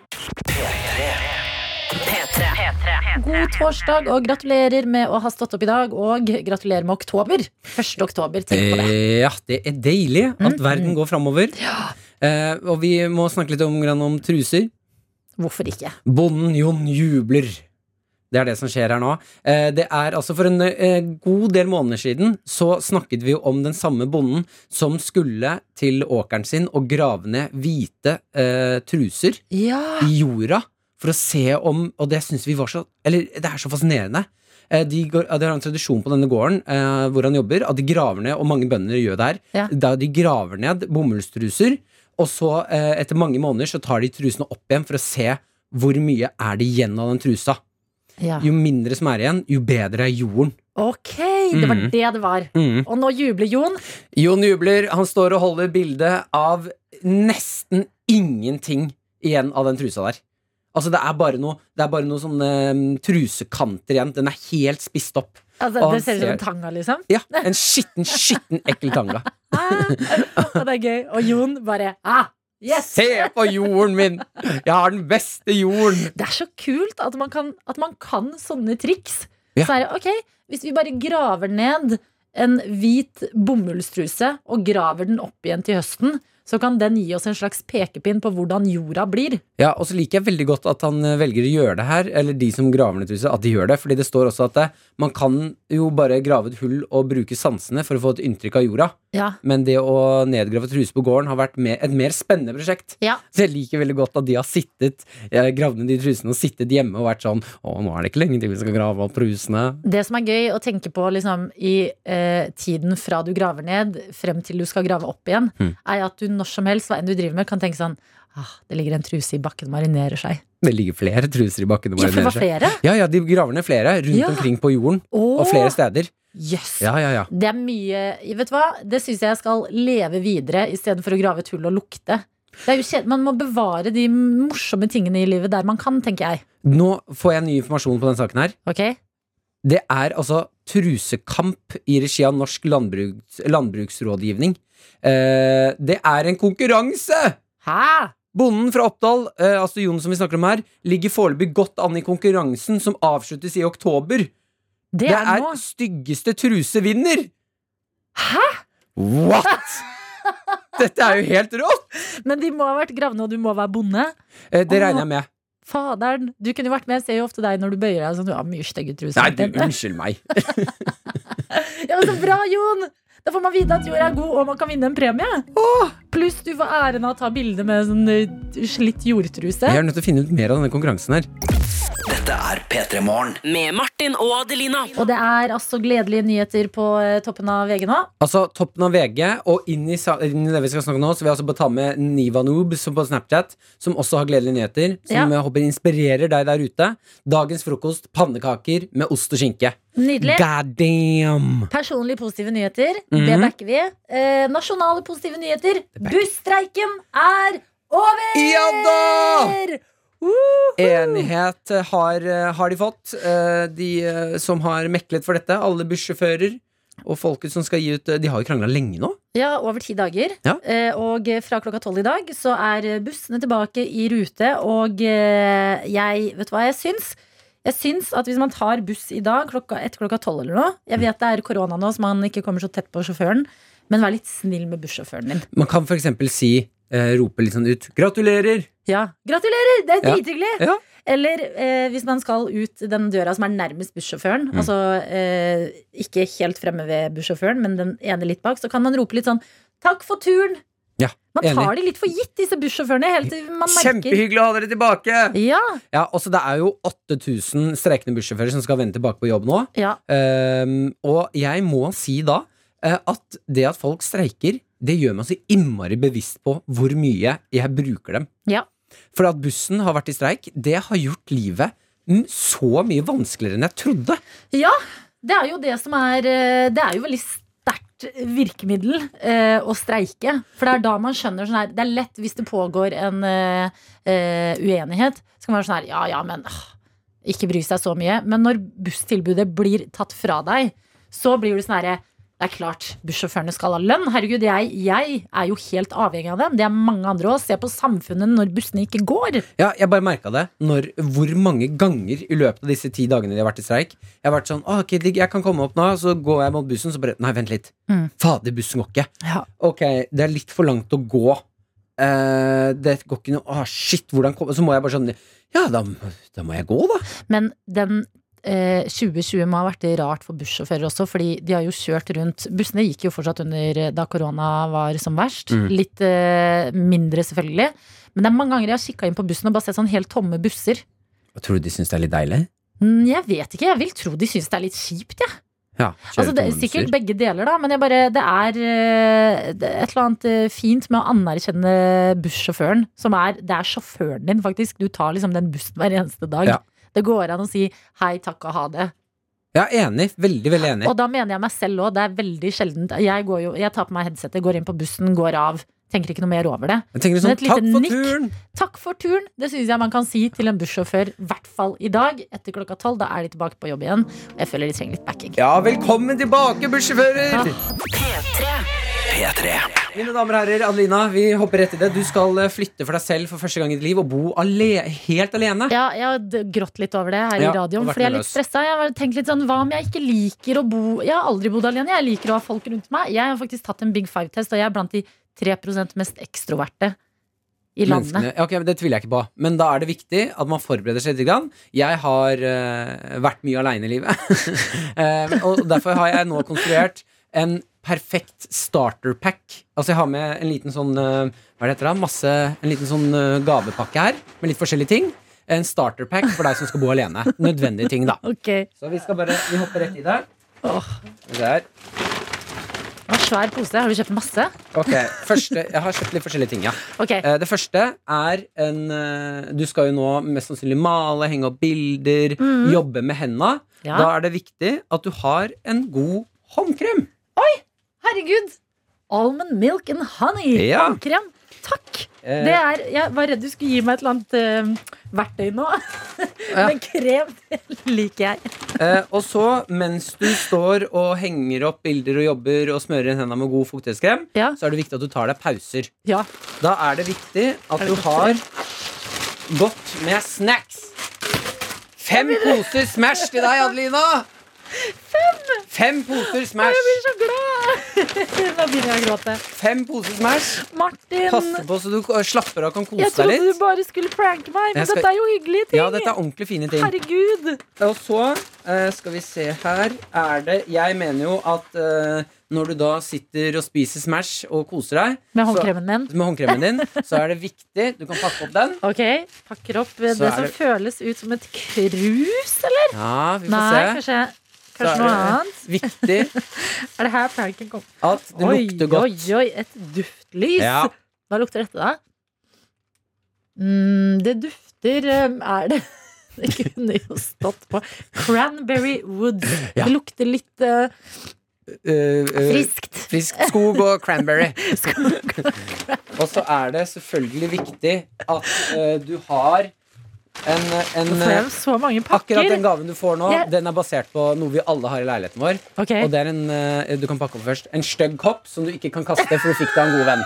God torsdag, og gratulerer med å ha stått opp i dag. Og gratulerer med oktober. 1. oktober. Tenk på det. Eh, ja, det er deilig at Mm, verden går framover. Eh, og vi må snakke litt om, om truser. Hvorfor ikke? Bonden Jon jubler. Det er det som skjer her nå. Eh, det er altså For en god del måneder siden så snakket vi jo om den samme bonden som skulle til åkeren sin og grave ned hvite eh, truser Ja. i jorda for å se om Og det syns vi var så Eller det er så fascinerende. Eh, De, går, de har en tradisjon på denne gården eh, hvor han jobber, at de graver ned, og mange bønder gjør det her, Ja. da de graver ned bomullstruser, og så eh, etter mange måneder så tar de trusene opp igjen for å se hvor mye er det igjen av den trusa. ja. Jo mindre som er igjen, jo bedre er jorden. Ok, det var Mm. det det var. Mm. Og nå jubler Jon. Jon jubler, han står og holder bilde av nesten ingenting igjen av den trusa der. Altså Det er bare noe Det er bare noe sånne mm, trusekanter igjen. Den er helt spist opp. Altså, det ser ut som en tanga, liksom. Ja, En skitten, skitten, ekkel tanga. Ah, og det er gøy. Og Jon bare ah, Yes! Se på jorden min! Jeg har den beste jorden! Det er så kult at man kan, at man kan sånne triks. Ja. Så er det, ok, Hvis vi bare graver ned en hvit bomullstruse og graver den opp igjen til høsten, så kan den gi oss en slags pekepinn på hvordan jorda blir. Ja, Og så liker jeg veldig godt at han eh, velger å gjøre det her, eller de som graver ned truser, at de gjør det. Fordi det står også at det, man kan jo bare grave et hull og bruke sansene for å få et inntrykk av jorda. Ja, Men det å nedgrave truse på gården har vært mer, et mer spennende prosjekt. ja. Så jeg liker veldig godt at de har sittet eh, gravd ned de trusene og sittet hjemme og vært sånn Å, nå er det ikke lenge til vi skal grave opp trusene. Det som er gøy å tenke på liksom, i eh, tiden fra du graver ned frem til du skal grave opp igjen, Mm. er at du når som helst, hva enn du driver med, kan tenke sånn ah, Det ligger en truse i bakken og marinerer seg. Det ligger flere truser i bakken. og Ja, for det marinerer var seg. flere. Ja, ja, de graver ned flere rundt Ja. omkring på jorden. Og flere steder. Jøss. Ja, ja, ja. Det er mye Vet du hva? Det syns jeg skal leve videre istedenfor å grave et hull og lukte. Det er jo kjent, Man må bevare de morsomme tingene i livet der man kan, tenker jeg. Nå får jeg ny informasjon på den saken her. Okay. Det er altså trusekamp i regi av Norsk landbruks, landbruksrådgivning. Eh, det er en konkurranse! Hæ? Bonden fra Oppdal, eh, altså Jon som vi snakker om her, ligger foreløpig godt an i konkurransen som avsluttes i oktober. Det, er, nå. styggeste truse vinner! Hæ? What?! Dette er jo helt rått! Men de må ha vært gravne, og du må være bonde. Eh, det regner jeg med. Faderen. Du kunne jo vært med. Jeg ser jo ofte deg når du bøyer deg sånn. Du har mye stygge truser. Nei, du, unnskyld meg. Ja, men Så bra, Jon! Da får man vite at jorda er god, og man kan vinne en premie. Pluss du får æren av å ta bilde med sånn eh, slitt jordtruse. Jeg er nødt til å finne ut mer av denne konkurransen her. Dette er P3 Morgen. Med Martin og Adelina. Og det er altså gledelige nyheter på eh, toppen av VG nå. Altså, toppen av VG, og inn i, sa- inn i det vi skal snakke om nå, så vil jeg også bare ta med Niva Noob som på Snapchat, som også har gledelige nyheter. Som Ja. jeg håper inspirerer deg der ute. Dagens frokost, pannekaker med ost og skinke. Nydelig. God damn! Personlig positive nyheter. Det Mhm. backer vi. Eh, nasjonale positive nyheter. Busstreiken er over! Ja da! Enighet har, eh, har de fått, eh, de eh, som har meklet for dette. Alle bussjåfører og folket som skal gi ut De har jo krangla lenge nå. Ja, over ti dager. Ja. Og fra klokka tolv i dag så er bussene tilbake i rute. Og jeg Vet du hva jeg syns? Jeg syns at hvis man tar buss i dag klokka, etter klokka tolv eller noe Jeg vet det er korona nå, så man ikke kommer så tett på sjåføren. Men vær litt snill med bussjåføren din. Man kan f.eks. si, eh, rope litt sånn ut 'gratulerer'! Ja, Gratulerer! Det er Ja. drithyggelig! Ja. Eller eh, hvis man skal ut den døra som er nærmest bussjåføren, Mm. altså eh, ikke helt fremme ved bussjåføren, men den ene litt bak, så kan man rope litt sånn 'takk for turen'. Ja, Man enig. tar de litt for gitt, disse bussjåførene. Helt til man Kjempehyggelig å ha dere tilbake! Ja, Ja, også Det er jo 8000 streikende bussjåfører som skal vende tilbake på jobb nå. ja. Um, og jeg må si da eh, at det at folk streiker, det gjør meg så innmari bevisst på hvor mye jeg bruker dem. Ja. For at bussen har vært i streik, det har gjort livet så mye vanskeligere enn jeg trodde. ja, det er jo det som er eh, Det er jo veldig sterkt virkemiddel eh, å streike. For det er da man skjønner sånn her Det er lett hvis det pågår en eh, eh, uenighet. Så kan man være sånn her Ja, ja, men øh, ikke bry seg så mye. Men når busstilbudet blir tatt fra deg, så blir det sånn herre det er klart bussjåførene skal ha lønn. Herregud, jeg, jeg er jo helt avhengig av dem. Det er mange andre òg. Se på samfunnet når bussene ikke går. Ja, jeg bare merka det når, hvor mange ganger i løpet av disse ti dagene de har vært i streik. Jeg har vært sånn Å, ok, jeg kan komme opp nå. Så går jeg mot bussen, så bare Nei, vent litt. Mm. Fader, bussen går ikke. Ja. Ok, det er litt for langt å gå. Eh, det går ikke noe Å, shit, hvordan kom Så må jeg bare sånn Ja, da, da må jeg gå, da. Men den eh, 2020 må ha vært rart for bussjåfører også, fordi de har jo kjørt rundt Bussene gikk jo fortsatt under eh, da korona var som verst. Mm. Litt eh, mindre, selvfølgelig. Men det er mange ganger jeg har kikka inn på bussen og bare sett sånn helt tomme busser. Tror du de syns det er litt deilig? Mm, Jeg vet ikke, jeg vil tro de syns det er litt kjipt, jeg. Ja, Altså, det er sikkert begge deler, da, men jeg bare, det er eh, det et eller annet eh, fint med å anerkjenne bussjåføren. Som er, det er sjåføren din, faktisk. Du tar liksom den bussen hver eneste dag. Ja. Det går an å si hei, takk og ha det. Ja, enig. Veldig, veldig enig. Og da mener jeg meg selv òg. Det er veldig sjeldent. Jeg, går jo, jeg tar på meg headsetet, går inn på bussen, går av. Tenker ikke noe mer over det. Jeg tenker Men sånn, et lite takk for nikk. turen! Takk for turen! Det syns jeg man kan si til en bussjåfør, i hvert fall i dag. Etter klokka tolv. Da er de tilbake på jobb igjen. Og jeg føler de trenger litt backing. Ja, velkommen tilbake, bussjåfører! Ja. P3. Mine damer og herrer, Adelina, vi hopper rett i det. Du skal eh, flytte for deg selv for første gang i ditt liv og bo ale helt alene. Ja, jeg har grått litt over det her Ja, i radioen, fordi jeg er litt stressa. Jeg har tenkt litt sånn, Hva om jeg ikke liker å bo Jeg har aldri bodd alene. Jeg liker å ha folk rundt meg. Jeg har faktisk tatt en Big Five-test, og jeg er blant de 3% mest ekstroverte i landet. Menneskene- ok, men Det tviler jeg ikke på. Men da er det viktig at man forbereder seg litt. Grann. Jeg har uh, vært mye aleine i livet. uh, og derfor har jeg nå konstruert en perfekt starter pack. Altså Jeg har med en liten sånn eh, Hva er det heter da? Masse, En liten sånn eh, gavepakke her med litt forskjellige ting. En starter pack for deg som skal bo alene. Nødvendige ting, da. Okay. Så vi skal bare Vi hopper rett i det. Åh. Der. det var Svær pose. Har du kjøpt masse? Ok, første Jeg har kjøpt litt forskjellige ting, ja. Okay. Eh, Det første er en Du skal jo nå mest sannsynlig male, henge opp bilder, mm. jobbe med henda. ja. Da er det viktig at du har en god håndkrem. Herregud! Almond milk and honey. Ja. krem. Takk! Eh, Det er, jeg var redd du skulle gi meg et eller annet uh, verktøy nå. Men krem liker jeg. eh, og så, mens du står og henger opp bilder og jobber og smører inn hendene med god fuktighetskrem, Ja. så er det viktig at du tar deg pauser. ja. Da er det viktig at det du har godt med snacks. Fem poser Smash til deg, Adelina! Fem Fem poser Smash. Jeg blir så glad! Nå begynner jeg å gråte. Fem poser Smash. Martin, Passe på så du slapper av og kan kose deg litt. jeg trodde du bare skulle pranke meg, men skal- dette er jo hyggelige ting. Ja, dette er ordentlig fine ting. Herregud. Og så uh, skal vi se her Er det Jeg mener jo at uh, når du da sitter og spiser Smash og koser deg Med så- din? med håndkremen din, så er det viktig Du kan pakke opp den. Ok, pakker opp det Så er som det- føles ut som et krus, eller? Ja, vi får Nei, se. kanskje, kanskje noe annet. Viktig Er det her pranken kom? at det oi, lukter godt. oi, oi, et duftlys. Ja. Hva lukter dette, da? Mm, det dufter um, Er det Det kunne jo stått på Cranberry wood. Ja. Det lukter litt uh, uh, friskt. Frisk skog og cranberry. og så er det selvfølgelig viktig at uh, du har en, en Nå får jeg eh, så mange pakker. Akkurat den gaven du får nå, yeah. den er basert på noe vi alle har i leiligheten vår. Okay. Og det er en eh, du kan pakke opp først En stygg kopp som du ikke kan kaste, for du fikk av en god venn.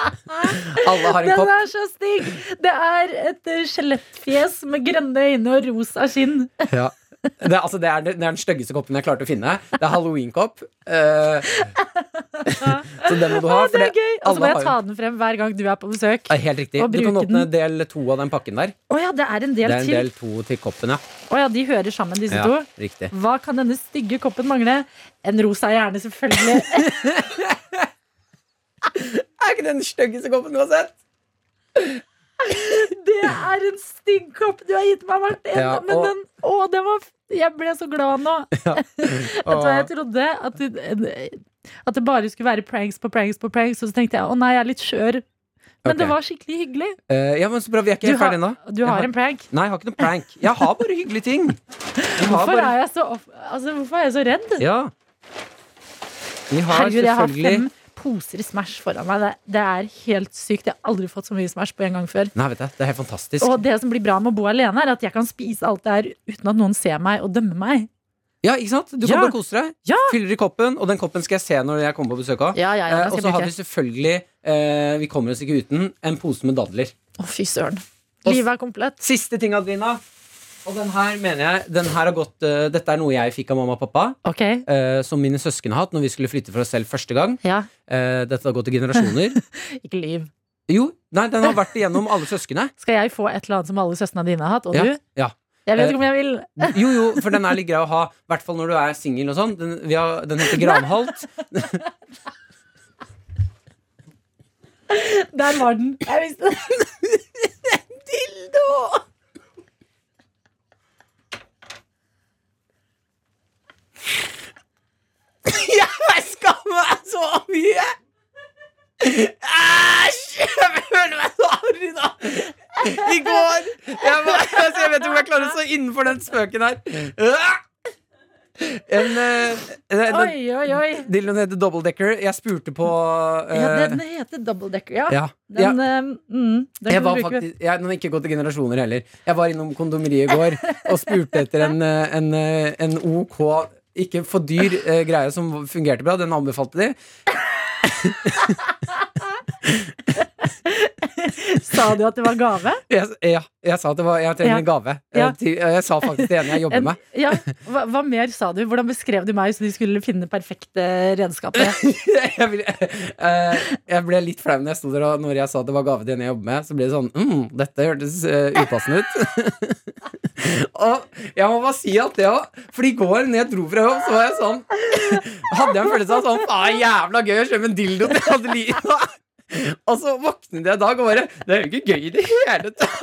alle har en Den kopp. er så stygg! Det er et uh, skjelettfjes med grønne øyne og rosa skinn. Ja. Det, altså, det, er, det er den styggeste koppen jeg klarte å finne. Det er halloween-kopp. Eh, så den må du ha. Å, det er gøy! Og så må jeg ta den frem hver gang du er på besøk. Ja, helt riktig. Du kan åpne den. del to av den pakken der. Å ja, det er en del til. Det er en til. del to til koppen, ja. Å ja, de hører sammen, disse ja to. riktig. Hva kan denne stygge koppen mangle? En rosa hjerne, selvfølgelig. Er ikke den styggeste koppen du har sett? Det er en stygg kopp du har gitt meg, Martin! Ja, Men den Å, den var Jeg ble så glad nå. Vet du hva jeg trodde? At at det bare skulle være pranks på pranks på pranks, og så tenkte jeg å nei, jeg er litt skjør. Men okay. det var skikkelig hyggelig. Uh, ja, men så bra, Vi er ikke helt ferdige ennå. du har, har en prank. Nei, jeg har ikke noen prank. Jeg har bare hyggelige ting. Hvorfor bare... er jeg så, off altså, hvorfor er jeg så redd? Ja. Vi har Herregud, jeg har selvfølgelig fem poser Smash foran meg. Det, det er helt sykt. Jeg har aldri fått så mye Smash på en gang før. Nei, vet jeg, Det er helt fantastisk. Og det som blir bra med å bo alene, er at jeg kan spise alt det her uten at noen ser meg og dømmer meg. Ja, ikke sant? Du kan Ja. bare kose deg. Ja. Fyller i koppen, og den koppen skal jeg se når jeg kommer på besøk òg. Ja, ja, ja, Eh, og så har vi selvfølgelig eh, Vi kommer oss ikke uten en pose med dadler. Å, fy søren. Livet er komplett. Siste ting, Adelina. Og den her mener jeg Den her har gått uh, Dette er noe jeg fikk av mamma og pappa, Okay. Uh, som mine søsken har hatt når vi skulle flytte for oss selv første gang. Ja. Uh, dette har gått i generasjoner. Ikke liv. Jo, nei, den har vært igjennom alle søsknene. Skal jeg få et eller annet som alle søsknene dine har hatt? Og Ja, du? ja. Jeg vet ikke om jeg vil. Jo, jo, for den er litt grei å ha. I hvert fall når du er singel og sånn. Den, har- den heter Granholt. Der var den. Jeg visste det. Dildo! Jeg skammer meg så mye! Æsj! Jeg føler meg så harry nå. I går Jeg, var, altså, jeg vet ikke om jeg klarer å stå innenfor den spøken her. En, uh, den, Oi, oi, oi. Dildoen heter Double Decker. Jeg spurte på uh, Ja, den heter double decker, ja. ja, ja. Den, eh, mm, den Jeg var faktisk, jeg, den har ikke gått i generasjoner heller. Jeg var innom kondomeriet i går og spurte etter en, eh, en, eh, en OK, ikke for dyr uh, greie som fungerte bra. Den anbefalte de. Sa du at det var gave? Jeg, ja, jeg sa at det var, jeg trenger Ja. en gave. Eh, Ja. Jeg, jeg sa faktisk det ene jeg jobber med. ja, hva, hva mer sa du? Hvordan beskrev du meg så de skulle finne perfekte redskapet? jeg, ble, eh, jeg ble litt flau når jeg sto der og når jeg sa at det var gave til en jeg jobber med. Så ble det sånn mm, Dette hørtes eh, upassende ut. og jeg må bare si at det òg. For i går når jeg dro fra jobb, så var jeg sånn Hadde jeg en følelse av sånn Faen, jævla gøy å kjøpe en dildo til Adelina. Og så våknet jeg i dag og bare Det er jo ikke gøy i det hele tatt!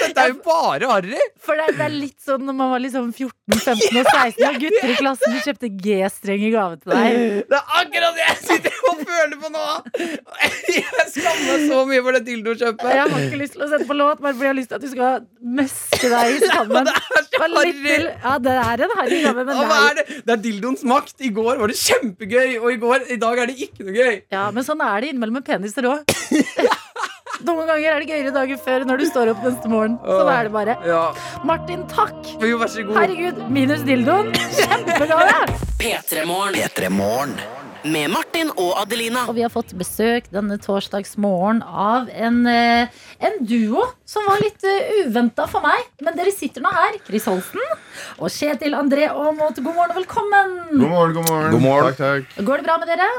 Dette er jo bare harry! For det, det er litt sånn når man var liksom 14, 15 og 16 og gutter i klassen kjøpte G-streng i gave til deg. Det er akkurat det jeg sitter og føler på nå! Jeg skammer meg så mye for det dildokjøpet. Jeg har ikke lyst til å sette på låt, bare fordi jeg har lyst til at du skal møske deg i skammen. Ja, det er en harry gave, men nei. er det? det er dildoens makt. I går var det kjempegøy, og i, går, i dag er det ikke noe gøy. Ja, men sånn er det innimellom med peniser òg. Noen ganger er det gøyere dagen før når du står opp neste morgen. Sånn er det bare. Ja, Martin, takk! Jo, vær så god. Herregud, minus dildoen. Kjempegave! P3morgen med Martin og Adelina. Og vi har fått besøk denne torsdagsmorgen av en, eh, en duo som var litt uh, uventa for meg. Men dere sitter nå her. Chris Holsten og Kjetil André Aamodt. God morgen og velkommen. God morgen, god morgen. God morgen. Takk, takk. Går det bra med dere?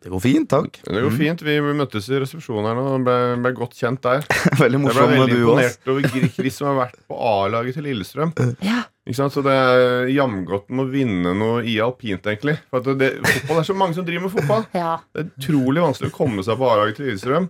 Det går fint, takk. Det går fint. Vi møttes i resepsjonen her nå og ble, ble godt kjent der. Veldig morsom Jeg ble veldig imponert over Chris som har vært på A-laget til Lillestrøm. Ja. Ikke sant? Så det er jamgodt med å vinne noe i alpint, egentlig. For at det, fotball, det er så mange som driver med fotball. Ja. Det er utrolig vanskelig å komme seg på A-laget til Lillestrøm.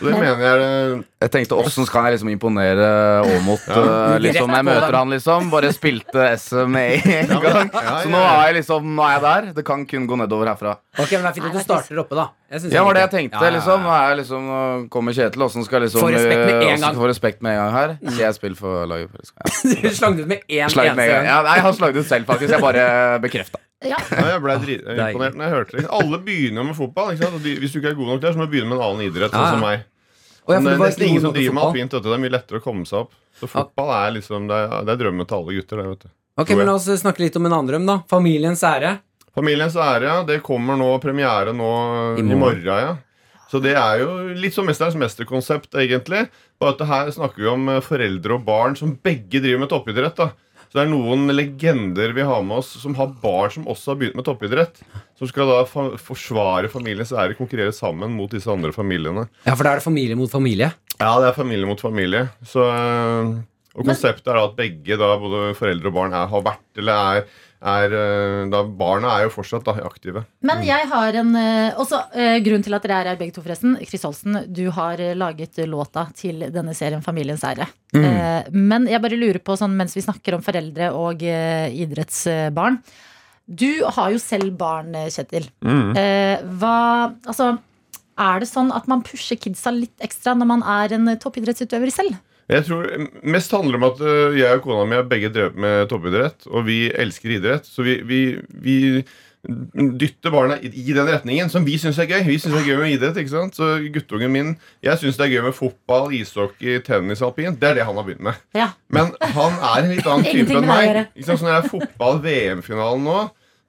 Og det Men- mener jeg det Jeg tenkte åssen skal jeg liksom imponere Aamodt Ja. uh, liksom, når jeg møter han, liksom. Bare spilte SM med en gang. ja, Så ja, nå er jeg liksom Nå er jeg der. Det kan kun gå nedover herfra. Ok, men Det er fint at du starter oppe, da. Det Ja, var det jeg tenkte. Ja, ja, ja. liksom Nå er jeg liksom Nå kommer Kjetil, åssen skal jeg liksom Få respekt med en eh, gang. Få respekt med en gang her. Skal jeg spille for laget? Ja. Du slang det ut med én Slag med en gang. Ja, nei, han slagde ut selv, faktisk. Jeg bare bekrefta. Ja. Jeg ble imponert når jeg hørte det. Alle begynner med fotball. Ikke sant? De, hvis du ikke er god nok der, så må du begynne med en annen idrett. Sånn ja. som meg. Ja, for Men det er nesten ingen som driver med alpint. Det er mye lettere å komme seg opp. Så fotball er liksom Det er, det er drømmen til alle gutter. Det, vet du. Ok, men La oss snakke litt om en annen drøm, da. Familiens ære. Familiens ære, ja. Det kommer nå premiere nå I i morgen. morgen. ja. Så det er jo litt som Mesterens mesterkonsept, egentlig. Bare at her snakker vi om eh, foreldre og barn som begge driver med toppidrett. da. Så det er noen legender vi har med oss som har barn som også har begynt med toppidrett. Som skal da fa forsvare familiens ære, konkurrere sammen mot disse andre familiene. Ja, for da er det familie mot familie. Ja, det er familie mot familie. Så, øh, og konseptet er da at begge, da, både foreldre og barn, er, har vært eller er, er øh, da, Barna er jo fortsatt da, aktive. Men jeg har en eh, Også grunn grunnen til at dere er her begge to, forresten. Chris Holsen, du har eh, laget låta til denne serien Familiens ære. Mm. men jeg bare lurer på, sånn, mens vi snakker om foreldre og eh, idrettsbarn Du har jo selv barn, eh, Kjetil. Mm. hva Altså, er det sånn at man pusher kidsa litt ekstra når man er en toppidrettsutøver selv? Jeg tror Mest handler om at øh, jeg og kona mi har begge drevet med toppidrett, og vi elsker idrett. Så vi, vi, vi dytter barna i, den retningen som vi syns er gøy. Vi synes det er gøy med idrett, ikke sant? Så guttungen min Jeg syns det er gøy med fotball, ishockey, tennis, alpint. Det er det han har begynt med. Ja. Men han er en litt annen type enn meg. Ikke sant? Så når det er fotball, VM-finalen nå,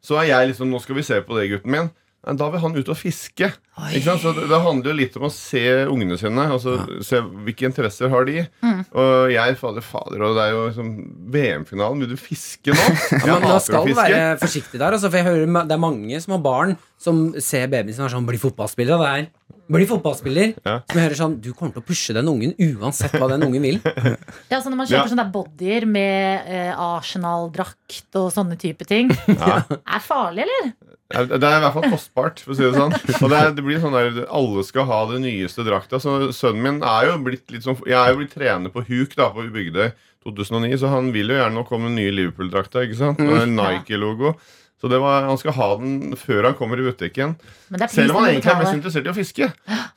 så er jeg liksom Nå skal vi se på det, gutten min. Da vil han ut og fiske. Ikke sant? Så det, det handler jo litt om å se ungene sine. Altså Se hvilke interesser har de. Mm. Og jeg fader, fader, og det er jo liksom VM-finalen. Vil du fiske nå? Ja, men da skal du være forsiktig der. Altså, for jeg hører Det er mange som har barn som ser babyen sin og er sånn Bli fotballspiller. Det er bli fotballspiller. Ja. Som jeg hører sånn Du kommer til å pushe den ungen uansett hva den ungen vil. Ja, så Når man Ja. kjøper sånne bodyer med eh, Arsenal-drakt og sånne type ting, Ja. er farlig, eller? Det er i hvert fall kostbart, for å si det sånn. Og det, er, det blir sånn der Alle skal ha det nyeste drakta. Så sønnen min er jo blitt litt sånn Jeg er jo blitt trener på huk da på Bygdøy 2009, så han vil jo gjerne nå komme med nye Liverpool-drakta. ikke sant? Og Nike-logo. Så det var, han skal ha den før han kommer i butikken. Selv om han egentlig er mest interessert i å fiske.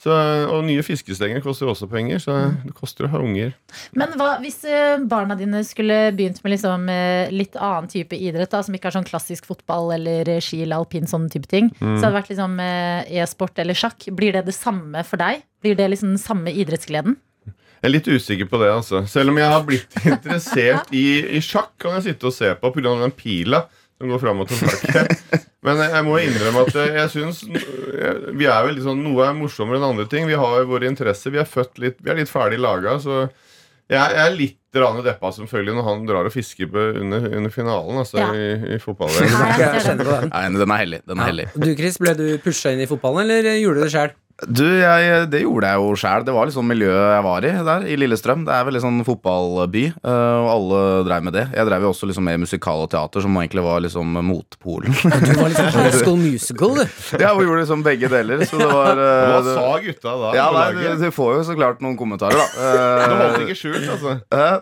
Så, og nye fiskestenger koster også penger, så det koster å ha unger. Men hva, hvis eh, barna dine skulle begynt med liksom, eh, litt annen type idrett, da, som ikke er sånn klassisk fotball eller eh, ski eller alpin, sånne type ting, Mm. så hadde det vært liksom e-sport eller sjakk. Blir det det samme for deg? Blir det liksom den samme idrettsgleden? Jeg er litt usikker på det, altså. Selv om jeg har blitt interessert i, i sjakk, kan jeg sitte og se på pga. den pila som går fram og tilbake. Men jeg, må innrømme at jeg syns vi er vel litt sånn, Noe er morsommere enn andre ting. Vi har våre interesser. Vi er født litt Vi er litt ferdig laga, så jeg, jeg er litt deppa selvfølgelig når han drar og fisker på under, under finalen altså, Ja. i, i fotball. Nei, jeg Jeg ser kjenner på den. Den er hellig. Den er hellig. Du, Chris, ble du pusha inn i fotballen, eller gjorde du det sjøl? Du, jeg, Det gjorde jeg jo sjæl. Det var liksom miljøet jeg var i der, i Lillestrøm. Det er veldig sånn fotballby, eh, og alle dreiv med det. Jeg drev jo også liksom med musikal og teater, som egentlig var liksom motpolen. Du var liksom High School Musical, du. ja, vi gjorde liksom begge deler. Så det var eh, Hva det, sa gutta da? ja, nei, du, du får jo så klart noen kommentarer, da. Eh, Du holdt ikke skjult, altså.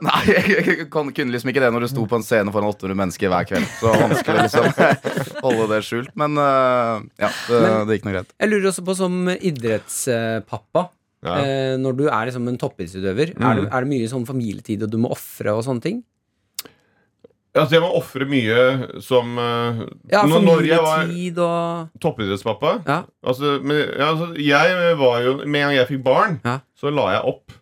nei, jeg, jeg kan- kunne liksom ikke det når du sto på en scene foran 800 mennesker hver kveld. Så vanskelig liksom holde det skjult. Men ja, det, Men- det gikk nå greit. Jeg lurer også på som idrettspappa. Ja. Eh, når du er liksom en toppidrettsutøver, er, Mm. det- er det mye sånn familietid og du må ofre og sånne ting? Altså, jeg må ofre mye som uh, Ja, familietid og toppidrettspappa Ja. Altså, men, ja, altså, jeg var jo Med en gang jeg fikk barn, Ja. så la jeg opp.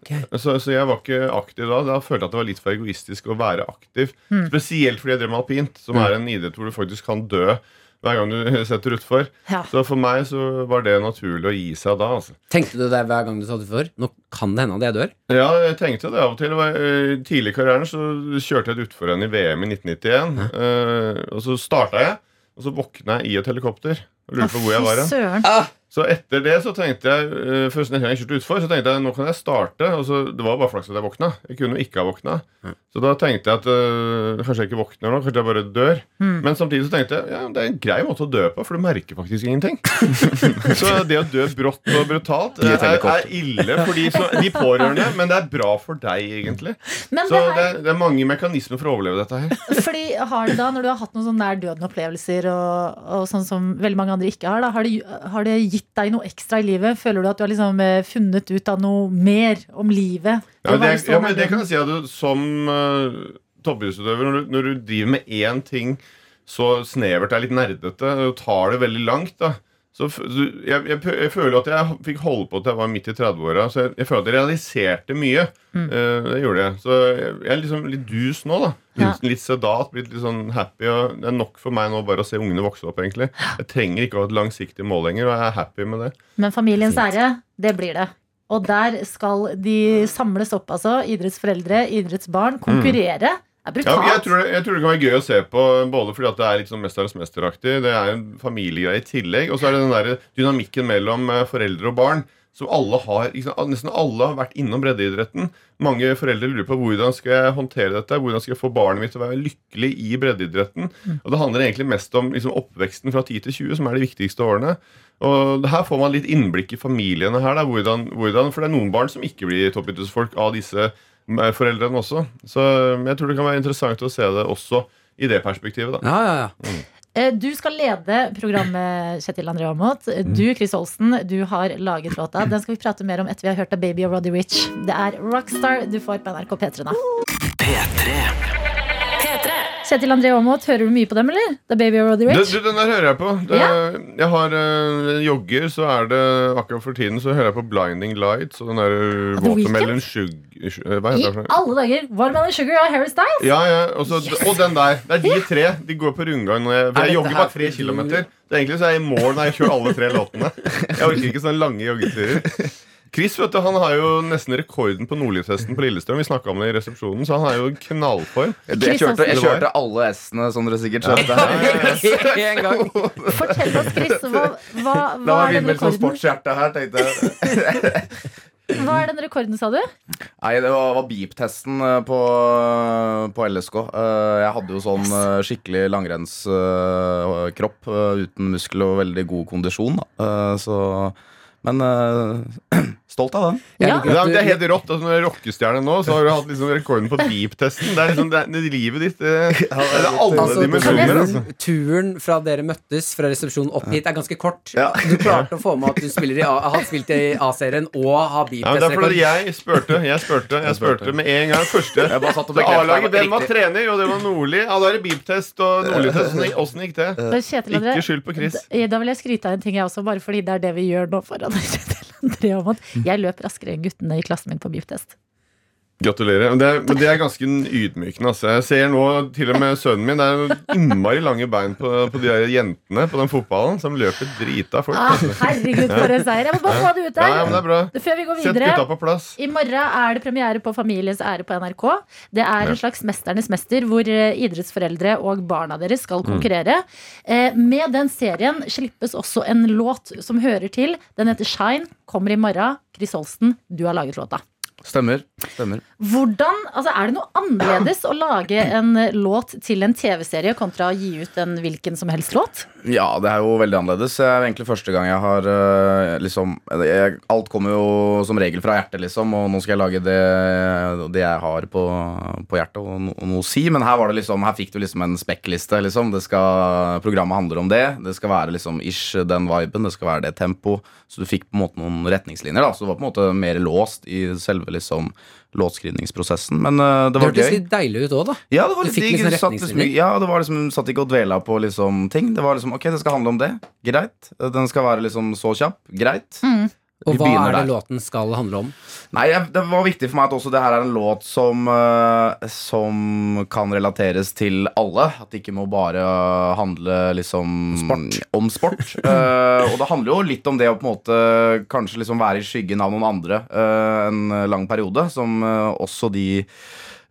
Okay. Så, så jeg var ikke aktiv da. Da følte jeg at det var litt for egoistisk å være aktiv. Mm. Spesielt fordi jeg drev med alpint, som Mm. er en idrett hvor du faktisk kan dø hver gang du setter utfor. Ja. Så for meg så var det naturlig å gi seg da. Altså. Tenkte du det hver gang du satt utfor? Nå kan det hende at jeg dør. Ja, jeg tenkte det av og til. Det var, eh, tidlig i karrieren så kjørte jeg et utforrenn i VM i 1991. Ja. og så starta jeg, og så våkna jeg i et helikopter. Og lurte på hvor jeg var hen. Så etter det så tenkte jeg eh, Først når jeg kjørte utfor, så tenkte jeg nå kan jeg starte. Og så, det var bare flaks at jeg våkna. Jeg kunne jo ikke ha våkna. Så da tenkte jeg at øh, kanskje jeg ikke våkner nå, kanskje jeg bare dør. Men samtidig så tenkte jeg ja, det er en grei måte å dø på, for du merker faktisk ingenting. så det å dø brått og brutalt eh, er, er ille for de, som, de pårørende, men det er bra for deg, egentlig. Men Så det det, er- det er mange mekanismer for å overleve dette her. fordi har du da, når du har hatt noen sånn nær døden-opplevelser, og, og sånn som veldig mange andre ikke har, da, har, det, har det gitt deg noe ekstra i livet? Føler du at du har liksom eh, funnet ut av noe mer om livet? Ja, det, ja, men det kan jeg si at du, som uh, toppidrettsutøver, når, når du driver med én ting så snevert er litt nerdete, og tar det veldig langt, da så jeg, jeg, jeg føler at jeg fikk holde på til jeg var midt i 30-åra. Så jeg, jeg føler at jeg realiserte mye. Mm. Uh, det gjorde jeg. Så jeg, er liksom litt dus nå. da Ja. Litt, sedat, blitt litt sånn happy. Og det er nok for meg nå bare å se ungene vokse opp. egentlig Jeg trenger ikke å ha et langsiktig mål lenger, og jeg er happy med det. Men familiens ære, det blir det. Og der skal de samles opp, altså. Idrettsforeldre, idrettsbarn. Konkurrere. Det Ja, jeg, tror det, jeg tror det kan være gøy å se på, både fordi at det er litt sånn Mesternes mesteraktig, det er en familiegreie i tillegg, og så er det den der dynamikken mellom eh, foreldre og barn. Som alle har, liksom, Nesten alle har vært innom breddeidretten. Mange foreldre lurer på hvordan skal jeg håndtere dette. Hvordan skal jeg få barnet mitt til å være lykkelig i breddeidretten. Og Det handler egentlig mest om liksom, oppveksten fra 10 til 20, som er de viktigste årene. Og Her får man litt innblikk i familiene her. Da, hvordan, hvordan, for det er noen barn som ikke blir toppidrettsfolk av disse foreldrene også. Så eh, jeg tror det kan være interessant å se det også i det perspektivet. da Ja, ja, ja. Mm. Du skal lede programmet, Kjetil André Aamodt. Mm. Du, Chris Olsen, du har laget låta. Den skal vi prate mer om etter vi har hørt av Baby og Roddy Rich. Det er Rockstar du får på NRK P3 nå. P3. Kjetil André Aamodt, hører du mye på dem, eller? Er Baby og Roddy Rich? du, den der hører jeg på. Det, Ja. Jeg har uh, jogger, så er det akkurat for tiden så hører jeg på Blinding Lights og den der uh, The Watermelon Sugar sug- Hva I heter det? for alle dager! Watermelon Sugar og Harry Styles. Ja, ja, og, yes. og den der. Det er de tre. De går på rundgang. når jeg- Er jeg jogger bare tre kilometer. Det er egentlig så er jeg i mål når jeg kjører alle tre låtene. Jeg orker ikke sånne lange joggeturer. Chris vet du, han har jo nesten rekorden på Nordli-testen på Lillestrøm. Vi snakket om det i resepsjonen, så han er jo i knallform. Det, jeg, kjørte, jeg kjørte alle S-ene, som dere sikkert skjønte. En gang. Fortell oss, Chris, hva, hva, hva, var er den som rekorden? her, jeg. hva er den rekorden, sa du? Nei, det var, var beep-testen eh, på, på LSK. Eh, Jeg hadde jo sånn eh, skikkelig langrennskropp uten muskel og veldig god kondisjon. Da. Eh, Så Men eh, stolt av den. Ja. Ja, det er helt rått. Altså, når du er rockestjerne nå, så har du hatt liksom rekorden på beep-testen. Det er liksom det, er- det, livet ditt det, det er alle Altså, dimensjoner. Altså. turen, fra dere møttes fra resepsjonen opp hit er ganske kort. Ja. Du klarte å få med at du spiller i A, har spilt i A-serien og har beep-test-rekord. jeg spurte. Jeg spurte, jeg spurte med en gang. Første A-laget, hvem var trener? Og det var Nordli. Ja, da er det beep-test og Nordli-test. Åssen gikk- det? Kjetil Ikke skyld på Chris. Da da vil jeg skryte av en ting, jeg også, bare fordi det er det vi gjør nå foran Kjetil. Jeg løp raskere enn guttene i klassen min på beef-test. Gratulerer. Men det, er- men det er ganske ydmykende. Altså. Jeg ser nå til og med sønnen min. Det er innmari lange bein på, på de der jentene på den fotballen som løper drita folk. Ah, herregud, for en seier! Jeg må bare få det ut Ja, ja, men det der. Før vi går videre. I morgen er det premiere på Familiens ære på NRK. Det er en slags Mesternes mester, hvor eh, idrettsforeldre og barna deres skal konkurrere. Mm. Med den serien slippes også en låt som hører til. Den heter Shine. Kommer i morgen. Chris Holsten, du har laget låta. Stemmer. Stemmer. Hvordan, altså Er det noe annerledes å lage en eh, låt til en TV-serie kontra å gi ut en hvilken som helst låt? Ja, det er jo veldig annerledes. Det er egentlig første gang jeg har eh, liksom jeg, Alt kommer jo som regel fra hjertet, liksom, og nå skal jeg lage det, det jeg har på, på hjertet og, no, og noe å si. Men her var det liksom Her fikk du liksom en spekkliste, liksom. Det skal, programmet handler om det. Det skal være liksom ish den viben, det skal være det tempo. Så du fikk på en måte noen retningslinjer, da. Så det var på en måte mer låst i selve liksom låtskrivningsprosessen. Men uh, det Det var hørtes litt deilig ut òg, da. Ja, det var litt digg. liksom satt liksom, ja, det var liksom, satt ikke og dvela på liksom ting. Det var liksom, ok, det skal handle om det. Greit. Den skal være liksom så kjapp. Greit. Og hva er det der. låten skal handle om? Nei, det var viktig for meg at også det her er en låt som, eh, som kan relateres til alle. At det ikke må bare handle liksom om sport. uh, og det handler jo litt om det å på en måte kanskje liksom være i skyggen av noen andre uh, en lang periode, som uh, også de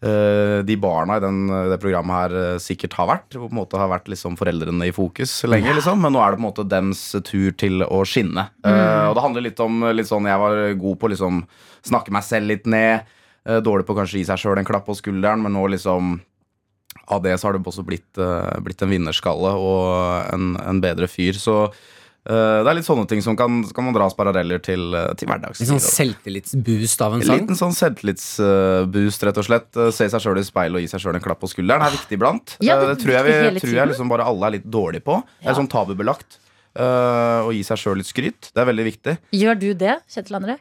de barna i den, det programmet her eh, sikkert har vært. Hvor på en måte har vært liksom foreldrene i fokus lenge. Liksom. Men nå er det på en måte dems tur til å skinne. Eh, og det handler litt om litt sånn Jeg var god på å liksom snakke meg selv litt ned. Uh, dårlig på kanskje gi seg sjøl en klapp på skulderen, men nå liksom av det så har det også blitt, uh, blitt en vinnerskalle og en, en bedre fyr. Så eh, det er litt sånne ting som kan, kan man dras paralleller til, til hverdags. En sånn selvtillitsboost av en En sang. liten sånn selvtillitsboost, rett og slett. Eh, Se seg sjøl i speilet og gi seg sjøl en klapp på skulderen er viktig iblant. Ja, Eh, det det tror jeg, vi, tror jeg liksom bare alle er litt dårlige på. Det er sånn tabubelagt. eh, å gi seg sjøl litt skryt. Det er veldig viktig. Gjør du det, Kjetil André?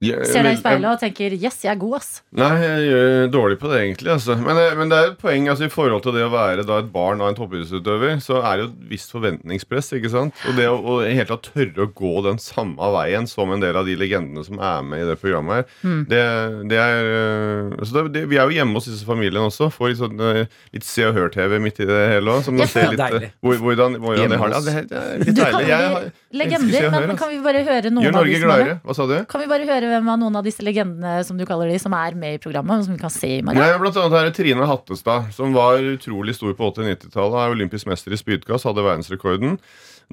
Jeg- Ser deg i speilet og tenker 'yes, jeg er god', ass. Nei, jeg gjør dårlig på det, egentlig. Altså. Men, eh, men det er et poeng altså, i forhold til det å være da, et barn av en toppidrettsutøver. Så er det jo et visst forventningspress. ikke sant? Og det å, å helt tatt tørre å gå den samme veien som en del av de legendene som er med i det programmet her, Mm. det, det er eh, altså det, det, Vi er jo hjemme hos disse familiene også. Får litt, sånn, eh, litt Se og Hør-TV midt i det hele òg. Som Ja, man ser litt eh, hvor, hvordan, hvordan det har det. Ja, det, er- det er litt deilig. Jeg legender, men kan vi bare høre noen Gjør av de Norge som er gladere. Hva sa du? Kan vi bare høre hvem av noen av disse legendene som du kaller de, som er med i programmet, som vi kan se i morgen? Ja, blant annet her er Trine Hattestad, som var utrolig stor på 80-90-tallet. Er olympisk mester i spydkast, hadde verdensrekorden.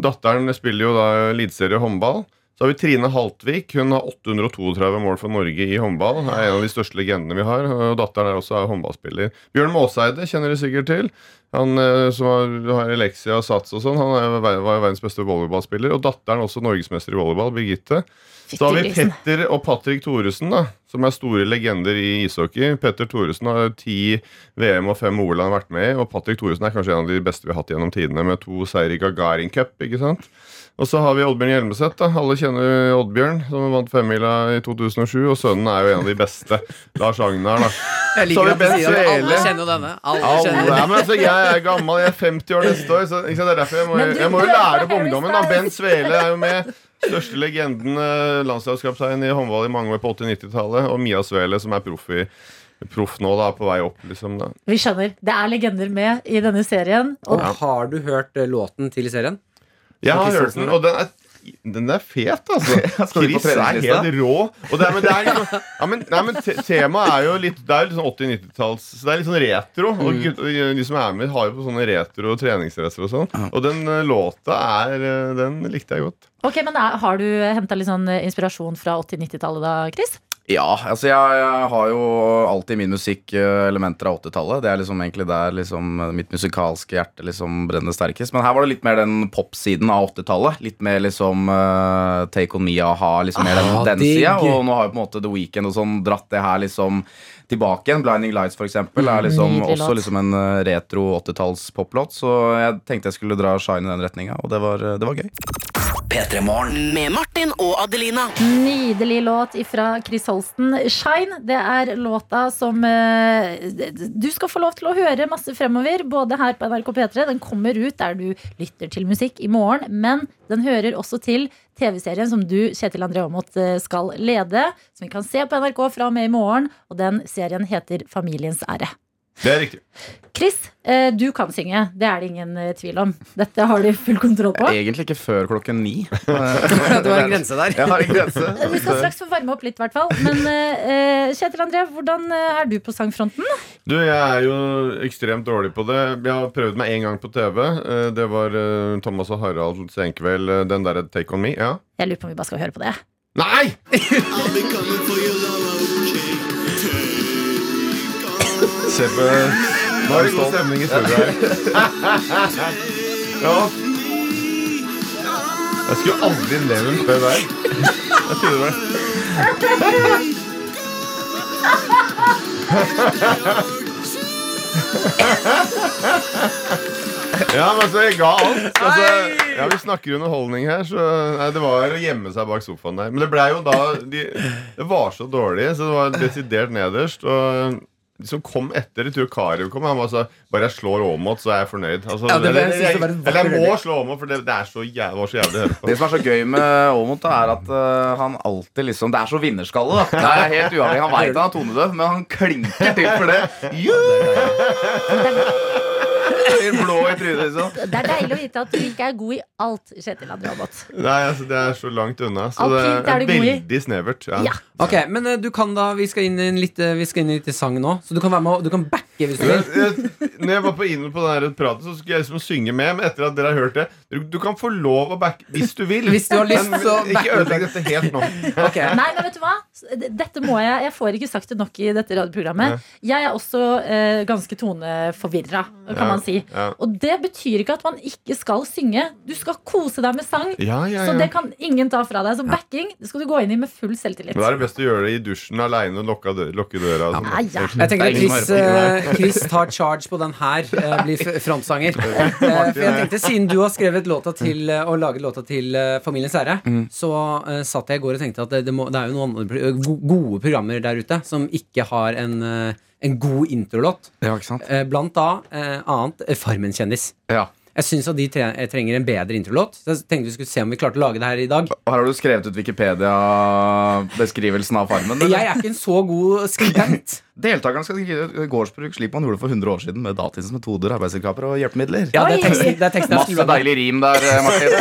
Datteren spiller jo da eliteserie håndball. Så har vi Trine Haltvik. Hun har 832 mål for Norge i håndball. Er en av de største legendene vi har. Og datteren er også håndballspiller. Bjørn Maaseide kjenner dere sikkert til. Han eh, som har, Elexia og Sats og sånn. Han var verdens beste volleyballspiller. Og datteren også norgesmester i volleyball, Birgitte. Så har vi Petter og Patrick Thoresen, da, som er store legender i ishockey. Petter Thoresen har ti VM og fem OL han har vært med i. Og Patrick Thoresen er kanskje en av de beste vi har hatt gjennom tidene, med to seier i Gagarin Cup. ikke sant? Og så har vi Oddbjørn Hjelmeset. da, Alle kjenner Oddbjørn, som vant femmila i 2007. Og sønnen er jo en av de beste. Lars Agnar, da. Jeg Så har vi sier at Alle kjenner denne. Alle Alle, kjenner ja, men altså, jeg er gammel, jeg er 50 år neste år. Så, ikke sant, det er derfor jeg må, Men jeg må jo på lære opp Harry ungdommen. da. Ben Svele er jo med. Største legenden, eh, landslagskaptein i håndball i mange år på 80-90-tallet. Og Mia Svele, som er proff, i, proff nå, da, på vei opp. liksom da. Vi skjønner. Det er legender med i denne serien. Og Og har du hørt eh, låten til serien? Jeg har hørt den, og den er den er fet, altså. Chris er helt rå. Og det er, men det er liksom, ja, men, nei, men te Temaet er jo litt Det er jo litt sånn 80-90-talls Så det er litt sånn retro. Mm. Og gutt, de som er med, har jo på sånne retro treningsdresser og sånn. Og den eh, låta er eh, Den likte jeg godt. Ok, men er, Har du henta litt sånn inspirasjon fra 80-90-tallet da, Chris? Ja, altså jeg, jeg har jo alltid min musikk eh, elementer av 80-tallet. Det er liksom egentlig der liksom eh, mitt musikalske hjerte liksom brenner sterkest. Men her var det litt mer den popsiden av 80-tallet. Litt mer liksom uh, Take On Me, a-ha, liksom mer den, Ah, den digg. sida. Og nå har jo på en måte The Weeknd og sånn dratt det her liksom tilbake igjen. Blinding Lights, for eksempel, er liksom mm, også liksom en eh, retro 80-talls poplåt. Så jeg tenkte jeg skulle dra Shine i den retninga, og det var, det var gøy. Med Martin og Adelina. Nydelig låt fra Chris Holsten. Shine, det er låta som eh, du skal få lov til å høre masse fremover. Både her på NRK P3. Den kommer ut der du lytter til musikk i morgen. Men den hører også til TV-serien som du, Kjetil André Aamodt, eh, skal lede. Som vi kan se på NRK fra og med i morgen. Og den serien heter Familiens ære. Det er riktig. Chris, eh, du kan synge. Det er det ingen eh, tvil om. Dette har du full kontroll på. Egentlig ikke før klokken ni. Du har en grense der. Jeg har en grense. Vi skal straks få varme opp litt, i hvert fall. Men eh, Kjetil André, hvordan eh, er du på sangfronten? Du, jeg er jo ekstremt dårlig på det. Jeg har prøvd meg én gang på TV. Eh, Det var eh, Thomas og Harald Senkveld. eh, Den derre Take On Me. Ja. Jeg lurer på om vi bare skal høre på det. Nei! Se på Nå er det god stemning i studio her. Ja. Jeg skulle aldri med det der. Jeg trodde det. Ja, men altså, jeg ga alt. Altså, ja, Vi snakker underholdning her, så nei, det var å gjemme seg bak sofaen der. Men det ble jo da de, Det var så dårlig, så det var desidert nederst. Og som kom etter, jeg tror Karev kom, han var så Bare jeg slår Aamodt, så er jeg fornøyd. Altså, Ja, det var- jeg eller, jeg, eller jeg må slå Aamodt, for det, det er så jævlig, så jævlig å høre på. Det som er så gøy med Aamodt, er at uh, han alltid liksom Det er så vinnerskalle. da Det er helt uavhengig Han veit han er tonedøv, men han klinker til for det. Blir blå i trynet. Liksom. Det er deilig å vite at du ikke er god i alt, Kjetil André Aamodt. Nei, altså, det er så langt unna. Så Alpint det er er du veldig snevert. Ja. Ja. Ok, men eh, du kan da Vi skal inn i en litt, eh, vi skal inn i litt sang nå, så du kan være med og Du kan backe hvis du vil. jeg, når jeg var på inn på den praten, så skulle jeg liksom synge med. Men etter at dere har hørt det Du, du kan få lov å backe hvis du vil. Hvis du har lyst, men så ikke backer du. ødelegg dette helt nå. Okay. Nei, men vet du hva? Dette må jeg Jeg får ikke sagt det nok i dette radioprogrammet. Jeg er også eh, ganske toneforvirra, kan Ja, man si. ja. Og det betyr ikke at man ikke skal synge. Du skal kose deg med sang. Ja, ja, Så det kan ingen ta fra deg. Så backing det skal du gå inn i med full selvtillit. Men Da er det best å gjøre det i dusjen aleine og lukke døra. og sånn. Ja, ja. Jeg tenker at Det er ingen Chris, tar charge på den her, eh, blir frontsanger. Eh, For jeg tenkte, Siden du har skrevet låta til eh, og laget låta til eh, Familiens ære, så eh, satt jeg i går og tenkte at det, det, må, det er jo noen andre pro- go- gode programmer der ute som ikke har en, eh, en god introlåt. Ja, ikke sant? Eh, Blant da eh, annet eh, Farmen kjendis. Ja. Jeg syns at de tre eh, trenger en bedre introlåt. Så jeg tenkte vi skulle se om vi klarte å lage det her i dag. Og her har du skrevet ut Wikipedia-beskrivelsen av Farmen. eller? Jeg er ikke en så god skribent. Deltakerne skal skrive gårdsbruk slik man gjorde for 100 år siden, med datidens metoder, arbeidsselskaper og hjelpemidler. Ja, det er teksten, det er teksten Masse deilig rim der, eh, Martin.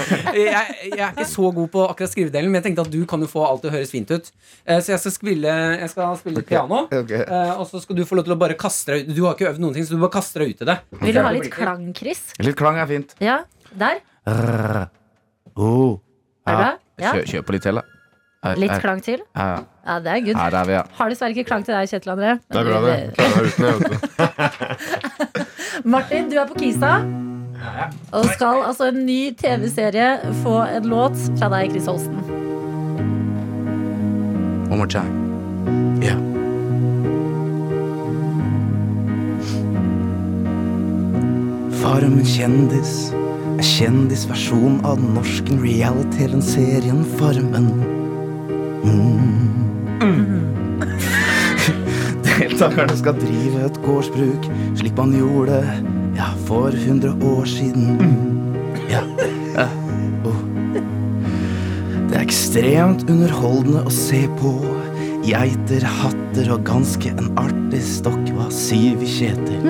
Jeg, jeg er ikke så god på akkurat skrivedelen, men jeg tenkte at du kan jo få alt til å høres fint ut. Eh, Så jeg skal spille, jeg skal spille piano, Ok. eh, og så skal du få lov til å bare kaste deg ut. Du har ikke øvd noen ting, så du bare kaster deg ut i det. Vil du ha litt klang, Chris? Litt klang er fint. Ja, der. Oh. Er du? Ja. Kjør, kjøp på litt til, da. Litt klang til? Ja, det er good. Her er vi, ja. Har dessverre ikke klang til deg, Kjetil André. Det er bra, det. Klarer meg uten, jeg, vet du. Martin, du er på Kisa. Og skal altså en ny TV-serie få en låt fra deg, Chris Holsten. One more time. Yeah. Farmen kjendis. En kjendisversjon av den norske reality-serien Farmen. Mm. Deltakerne skal drive et gårdsbruk slik man gjorde ja, for 100 år siden. Ja. ja. Oh. Det er ekstremt underholdende å se på. Geiter, hatter og ganske en artig stokk. Hva sier vi, Kjetil?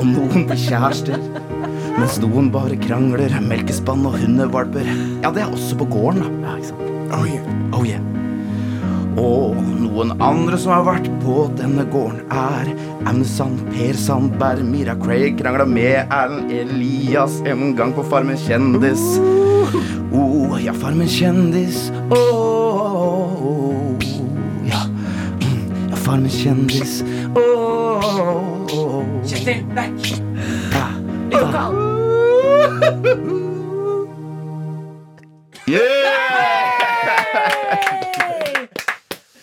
Og noen blir kjærester, mens noen bare krangler. Melkespann og hundevalper. Ja, det er også på gården, da. Ja, ikke sant? Oh yeah. Oh, yeah. Og noen andre som har vært på denne gården, er Aune Per Sandberg, Mira Craig krangla med Erlend Elias en gang på Farmen kjendis. Oh, ja, Farmen kjendis. Oh, ja. Mm, ja, Farmen kjendis. Oh, Kjetil, back! Ja.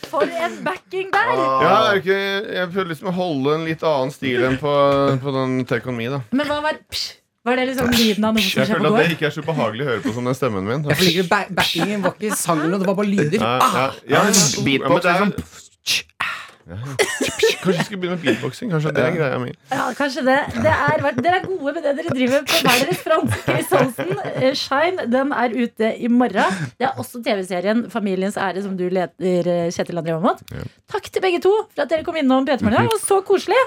For en backing der! Ja, er ikke, jeg prøvde liksom å holde en litt annen stil enn på, på den Take On Me. da Men hva var psh? Var det liksom lyden av noe som Jeg skjer på føler at det ikke er så behagelig å høre på som den stemmen min. Jeg liker ba backingen var ikke sangen, det var bare lyder. Ja, ja, ja, ja, Beatbox, ja, men det Kanskje vi skulle begynne med beatboxing? Kanskje det er greia mi. Ja, kanskje det. det er, dere er gode med det dere driver på hver deres front. Chris eh, Shine, den er ute i morgen. Det er også TV-serien Familiens ære som du leder, eh, Kjetil André Aamodt. Takk til begge to for at dere kom innom P3 Morgen. Det var så koselig.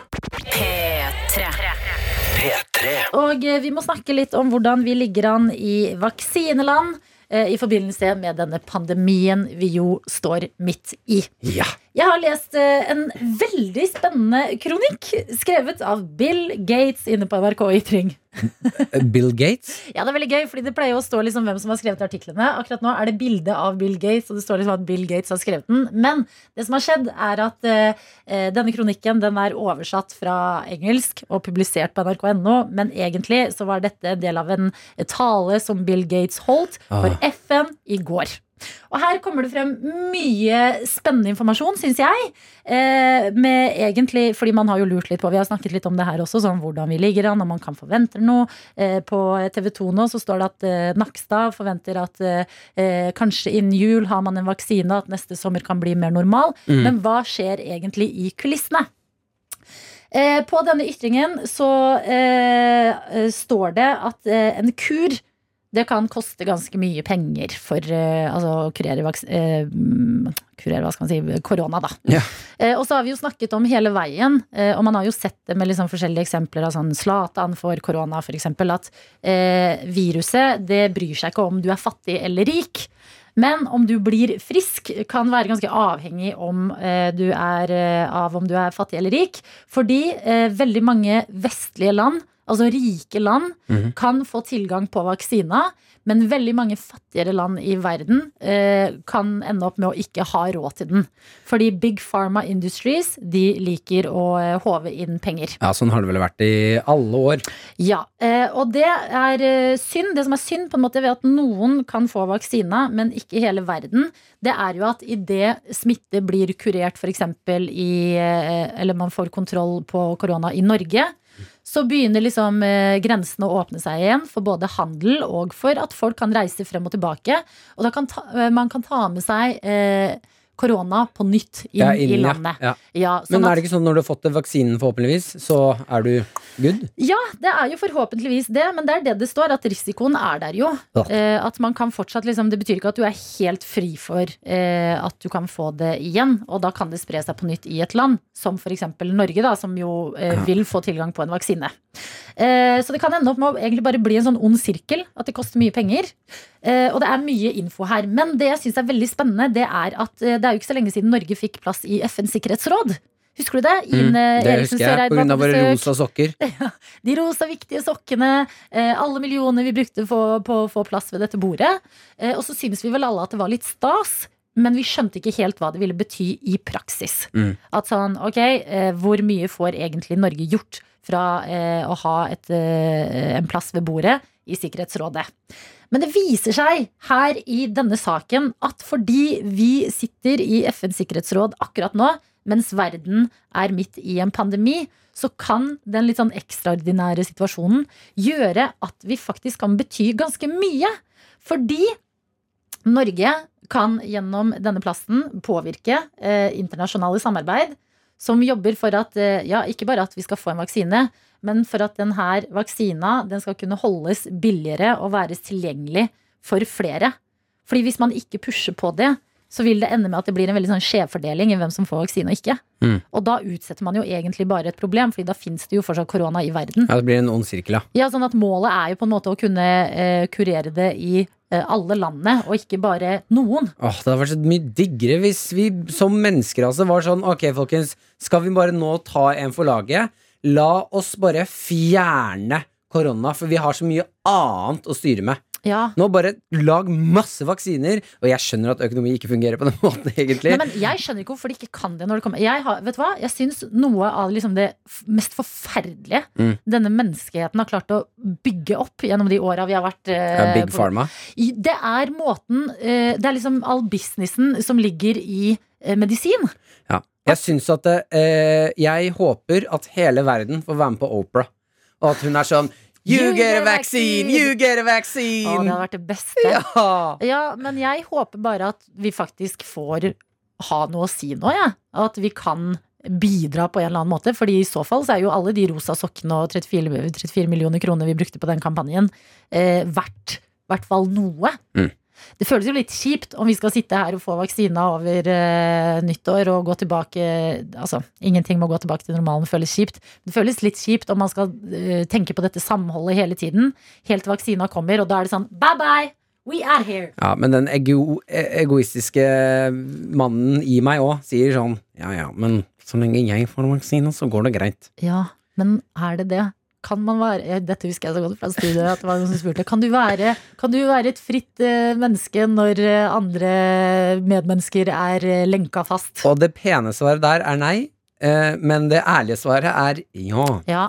Og eh, vi må snakke litt om hvordan vi ligger an i vaksineland i forbindelse med denne pandemien vi jo står midt i. Ja. Jeg har lest eh, en veldig spennende kronikk skrevet av Bill Gates inne på NRK Ytring. Bill Gates. Ja, det er veldig gøy, fordi det pleier å stå liksom hvem som har skrevet artiklene. Akkurat nå er det bilde av Bill Gates, og det står liksom at Bill Gates har skrevet den. Men det som har skjedd, er at eh, eh, denne kronikken den er oversatt fra engelsk og publisert på nrk.no, men egentlig så var dette en del av en tale som Bill Gates holdt for FN i går. Og her kommer det frem mye spennende informasjon, syns jeg. Eh, med egentlig, fordi man har jo lurt litt på Vi har snakket litt om det her også, sånn hvordan vi ligger an, om man kan forvente noe. Eh, på TV 2 nå så står det at eh, Nakstad forventer at kanskje innen jul har man en vaksine, at neste sommer kan bli mer normal. Men hva skjer egentlig i kulissene? Eh, på denne ytringen så står det at en kur det kan koste ganske mye penger for uh, altså, å kurere, mm, kurere hva skal man si, korona. Da. Yeah. Uh, og så har vi jo snakket om hele veien, eh, og man har jo sett det med liksom forskjellige eksempler av sånn Zlatan for korona, eksempel, at viruset det bryr seg ikke om du er fattig eller rik. Men om du blir frisk, kan være ganske avhengig om, eh, du er, av om du er fattig eller rik. Fordi eh, veldig mange vestlige land, altså rike land, Mhm. kan få tilgang på vaksina. Men veldig mange fattigere land i verden eh, kan ende opp med å ikke ha råd til den. Fordi Big Pharma Industries de liker å eh, håve inn penger. Ja, Sånn har det vel vært i alle år. Ja, eh, og det er eh, synd. Det som er synd på en måte ved at noen kan få vaksina, men ikke hele verden, det er jo at idet smitte blir kurert f.eks. i eh, Eller man får kontroll på korona i Norge, så begynner liksom eh, grensene å åpne seg igjen for både handel og for at folk kan reise frem og tilbake. Og da kan ta, eh, man kan ta med seg eh, korona på nytt inn, Ja, i inn, i landet. Ja. Ja, Men sånn er det ikke sånn når du har fått vaksinen, forhåpentligvis, så er du good? Ja, det er jo forhåpentligvis det, men det er det det står, at risikoen er der jo. Ja. Eh, at man kan fortsatt liksom, Det betyr ikke at du er helt fri for eh, at du kan få det igjen, og da kan det spre seg på nytt i et land, som f.eks. Norge, da, som jo eh, vil få tilgang på en vaksine. Eh, så det kan ende opp med å egentlig bare bli en sånn ond sirkel, at det koster mye penger. Eh, og det er mye info her. Men det jeg syns er veldig spennende, det er at eh, det er jo ikke så lenge siden Norge fikk plass i FNs sikkerhetsråd. Husker du det? Mm, det Eriksen husker jeg, pga. våre rosa sokker. De rosa, viktige sokkene, eh, alle millioner vi brukte på, på å få plass ved dette bordet. Eh, og så synes vi vel alle at det var litt stas, men vi skjønte ikke helt hva det ville bety i praksis. Mm. At sånn, ok, eh, hvor mye får egentlig Norge gjort fra eh, å ha et, eh, en plass ved bordet i Sikkerhetsrådet? Men det viser seg her i denne saken at fordi vi sitter i FNs sikkerhetsråd akkurat nå, mens verden er midt i en pandemi, så kan den litt sånn ekstraordinære situasjonen gjøre at vi faktisk kan bety ganske mye. Fordi Norge kan gjennom denne plassen påvirke eh, internasjonale samarbeid som jobber for at eh, ja, ikke bare at vi skal få en vaksine, men for at denne vaksina den skal kunne holdes billigere og væres tilgjengelig for flere. Fordi hvis man ikke pusher på det, så vil det ende med at det blir en veldig sånn skjevfordeling i hvem som får vaksine og ikke. Mm. Og da utsetter man jo egentlig bare et problem, Fordi da fins det jo fortsatt korona i verden. Ja, det blir en ond sirkel, ja. Ja, sånn at Målet er jo på en måte å kunne eh, kurere det i eh, alle landene, og ikke bare noen. Åh, det hadde vært så mye diggere hvis vi som menneskerase var sånn Ok, folkens, skal vi bare nå ta en for laget? La oss bare fjerne korona, for vi har så mye annet å styre med. Ja. Nå bare lag masse vaksiner, og jeg skjønner at økonomi ikke fungerer på den måten, egentlig. Nei, men jeg skjønner ikke hvorfor de ikke kan det når det kommer. Jeg, har, vet du hva? jeg syns noe av liksom det mest forferdelige Mm. denne menneskeheten har klart å bygge opp gjennom de åra vi har vært eh, ja, Big Pharma. Det er måten eh, Det er liksom all businessen som ligger i eh, medisin. Ja. Jeg syns at eh, Jeg håper at hele verden får være med på Opera, og at hun er sånn You get a vaccine! You get a vaccine! Å, det hadde vært det beste. Ja. Ja, men jeg håper bare at vi faktisk får ha noe å si nå, jeg. At vi kan bidra på en eller annen måte. Fordi i så fall så er jo alle de rosa sokkene og 34, 34 millioner kroner vi brukte på den kampanjen, eh, verdt i hvert fall noe. Mm. Det føles jo litt kjipt om vi skal sitte her og få vaksina over uh, nyttår og gå tilbake Altså, ingenting må gå tilbake til normalen, føles kjipt. Det føles litt kjipt om man skal uh, tenke på dette samholdet hele tiden, helt til vaksina kommer, og da er det sånn bye bye! We are here! Ja, men den ego e- egoistiske mannen i meg òg sier sånn Ja ja, men så lenge jeg får vaksine, så går det greit. Ja, men er det det? Kan man være Dette husker jeg så godt fra studiet. At det var noen som spurte Kan du være, kan du være et fritt eh, menneske når eh, andre medmennesker er eh, lenka fast? Og det pene svaret der er nei, men det ærlige svaret er ja. Ja.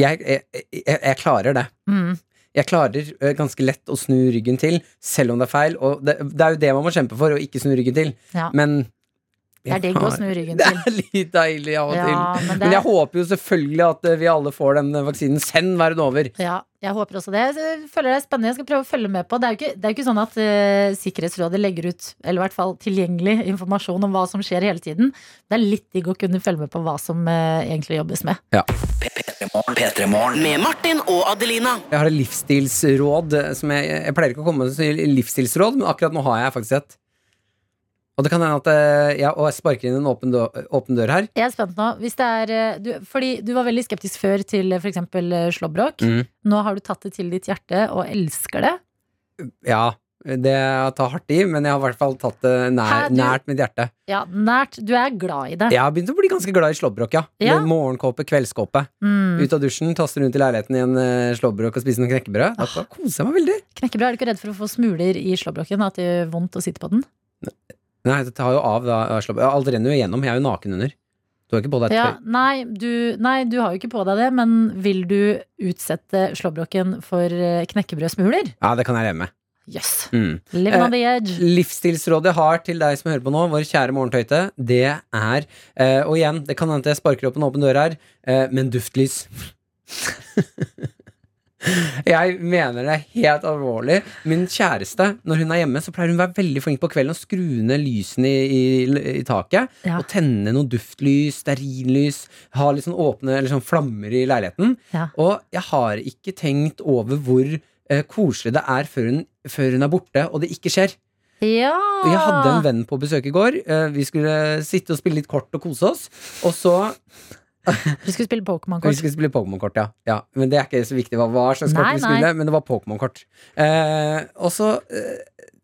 Jeg, jeg, jeg, jeg klarer det. Mm. Jeg klarer ganske lett å snu ryggen til, selv om det er feil. Og det, det er jo det man må kjempe for, å ikke snu ryggen til. Ja. Men Det er digg å snu ryggen til. Det er litt deilig av og Ja, til. men Men, jeg håper jo selvfølgelig at eh, vi alle får den vaksinen. Send verden over. Ja, jeg håper også det. Jeg føler det er spennende. Jeg skal prøve å følge med på. Det er jo ikke, det er jo ikke sånn at uh, Sikkerhetsrådet legger ut, eller i hvert fall tilgjengelig informasjon om hva som skjer hele tiden. Det er litt digg å kunne følge med på hva som uh, egentlig jobbes med. Ja. Med Martin og Adelina. Jeg har et livsstilsråd eh, som jeg, jeg pleier ikke å komme med livsstilsråd, men akkurat nå har jeg faktisk et. Og det kan hende at ja, jeg og jeg sparker inn en åpen dør, åpen dør her. Jeg er spent nå. Er, eh, du, fordi du var veldig skeptisk før til f.eks. slåbrok. Mm. Nå har du tatt det til ditt hjerte og elsker det. Ja, det tar hardt i, men jeg har i hvert fall tatt det nær, Hæ, du- nært mitt hjerte. Ja, nært. Du er glad i det. Jeg har begynt å bli ganske glad i slåbrok, ja. Ja. Med morgenkåpe, kveldskåpe. Mm. Ut av dusjen, taste rundt i leiligheten i en slåbråk slåbrok og spise noen knekkebrød. Da koser jeg meg veldig. Knekkebrød, er du ikke redd for å få smuler i slåbroken? At det gjør vondt å sitte på den? Nei, det tar jo av da. Alt renner jo igjennom. Jeg er jo naken under. Du har ikke på deg et Ja, tøy? nei, du, nei, du har jo ikke på deg det, men vil du utsette slåbroken for eh, knekkebrødsmuler? Ja, det kan jeg leve med. Jøss. Mm. Living Eh, on the edge. Livsstilsrådet jeg har til deg som hører på nå, vår kjære morgentøyte, det er eh, Og igjen, det kan hende jeg sparker opp en åpen dør her, eh, men duftlys. jeg mener det helt alvorlig. Min kjæreste, når hun er hjemme, så pleier hun å være veldig flink på kvelden å skru ned lysene i, i, i taket. Ja. Og tenne noe duftlys, stearinlys, ha litt sånn åpne eller sånn flammer i leiligheten. Ja. Og jeg har ikke tenkt over hvor eh, koselig det er før hun, før hun er borte, og det ikke skjer. Ja! Jeg hadde en venn på besøk i går. Eh, Vi skulle sitte og spille litt kort og kose oss. Og så Du skulle spille Vi Pokémon-kort. skulle spille Pokémon-kort, ja. ja. Men det er ikke så viktig hva, hva slags kort vi skulle, men det var Pokémon-kort. Eh, og så eh,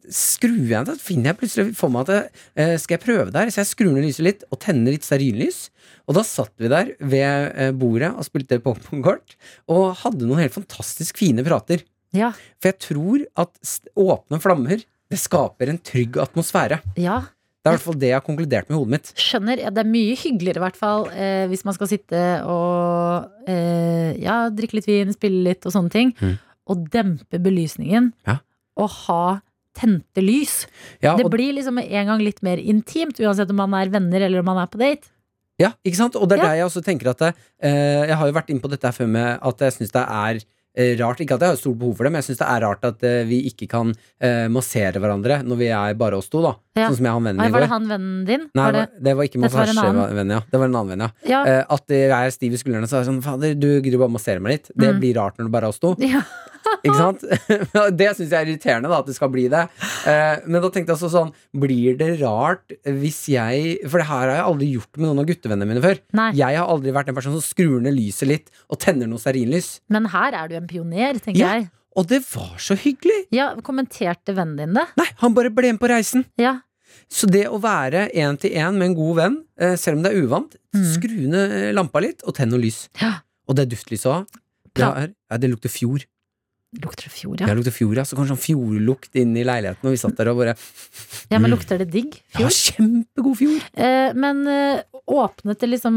skrur jeg Så finner jeg plutselig for meg at eh, skal jeg prøve der? Så jeg skrur ned lyset litt og tenner litt stearinlys. Og da satt vi der ved eh, bordet og spilte Pokémon-kort, og hadde noen helt fantastisk fine prater. Ja. For jeg tror at åpne flammer, det skaper en trygg atmosfære. ja. Det er i hvert fall det jeg har konkludert med i hodet mitt. Skjønner. Ja, det er mye hyggeligere, i hvert fall, eh, hvis man skal sitte og eh, ja, drikke litt vin, spille litt og sånne ting. Mm. Og dempe belysningen. Ja. Og ha tente lys. Ja, det blir liksom en gang litt mer intimt, uansett om man er venner eller om man er på date. ja, ikke sant? Og det er Ja. der jeg også tenker at eh, Jeg har jo vært inne på dette her før med at jeg syns det er rart Ikke at jeg har stort behov for det, men jeg syns det er rart at eh, vi ikke kan eh, massere hverandre når vi er bare oss to, da. Ja. Sånn som jeg har vennen min var det han vennen din? Nei, var det, det var ikke massasjevenn, ja. Det var en annen venn, ja. ja. Uh, at jeg er stiv i skuldrene, så er det sånn Fader, du gidder bare massere meg litt. Det Mm. blir rart når det bare er oss to. ja. Ikke sant? det syns jeg er irriterende, da, at det skal bli det. Eh, men da tenkte jeg også sånn Blir det rart hvis jeg For det her har jeg aldri gjort med noen av guttevennene mine før. Nei. Jeg har aldri vært en person som skrur ned lyset litt og tenner noe stearinlys. Men her er du en pioner, tenker Ja. jeg. Og det var så hyggelig! Ja, Kommenterte vennen din det? Nei, han bare ble med på reisen. Ja. Så det å være én til én med en god venn, eh, selv om det er uvant, Mm. skru ned lampa litt og tenn noe lys. Ja. Og det duftlyset òg. Er- ja, det lukter fjord. Lukter det fjord, Ja. ja? Lukter fjord, ja. Så kanskje sånn fjordlukt inn i leiligheten, og vi satt der og bare Ja, men lukter det digg? Fjord? Ja, kjempegod fjord! Eh, men eh, åpnet det liksom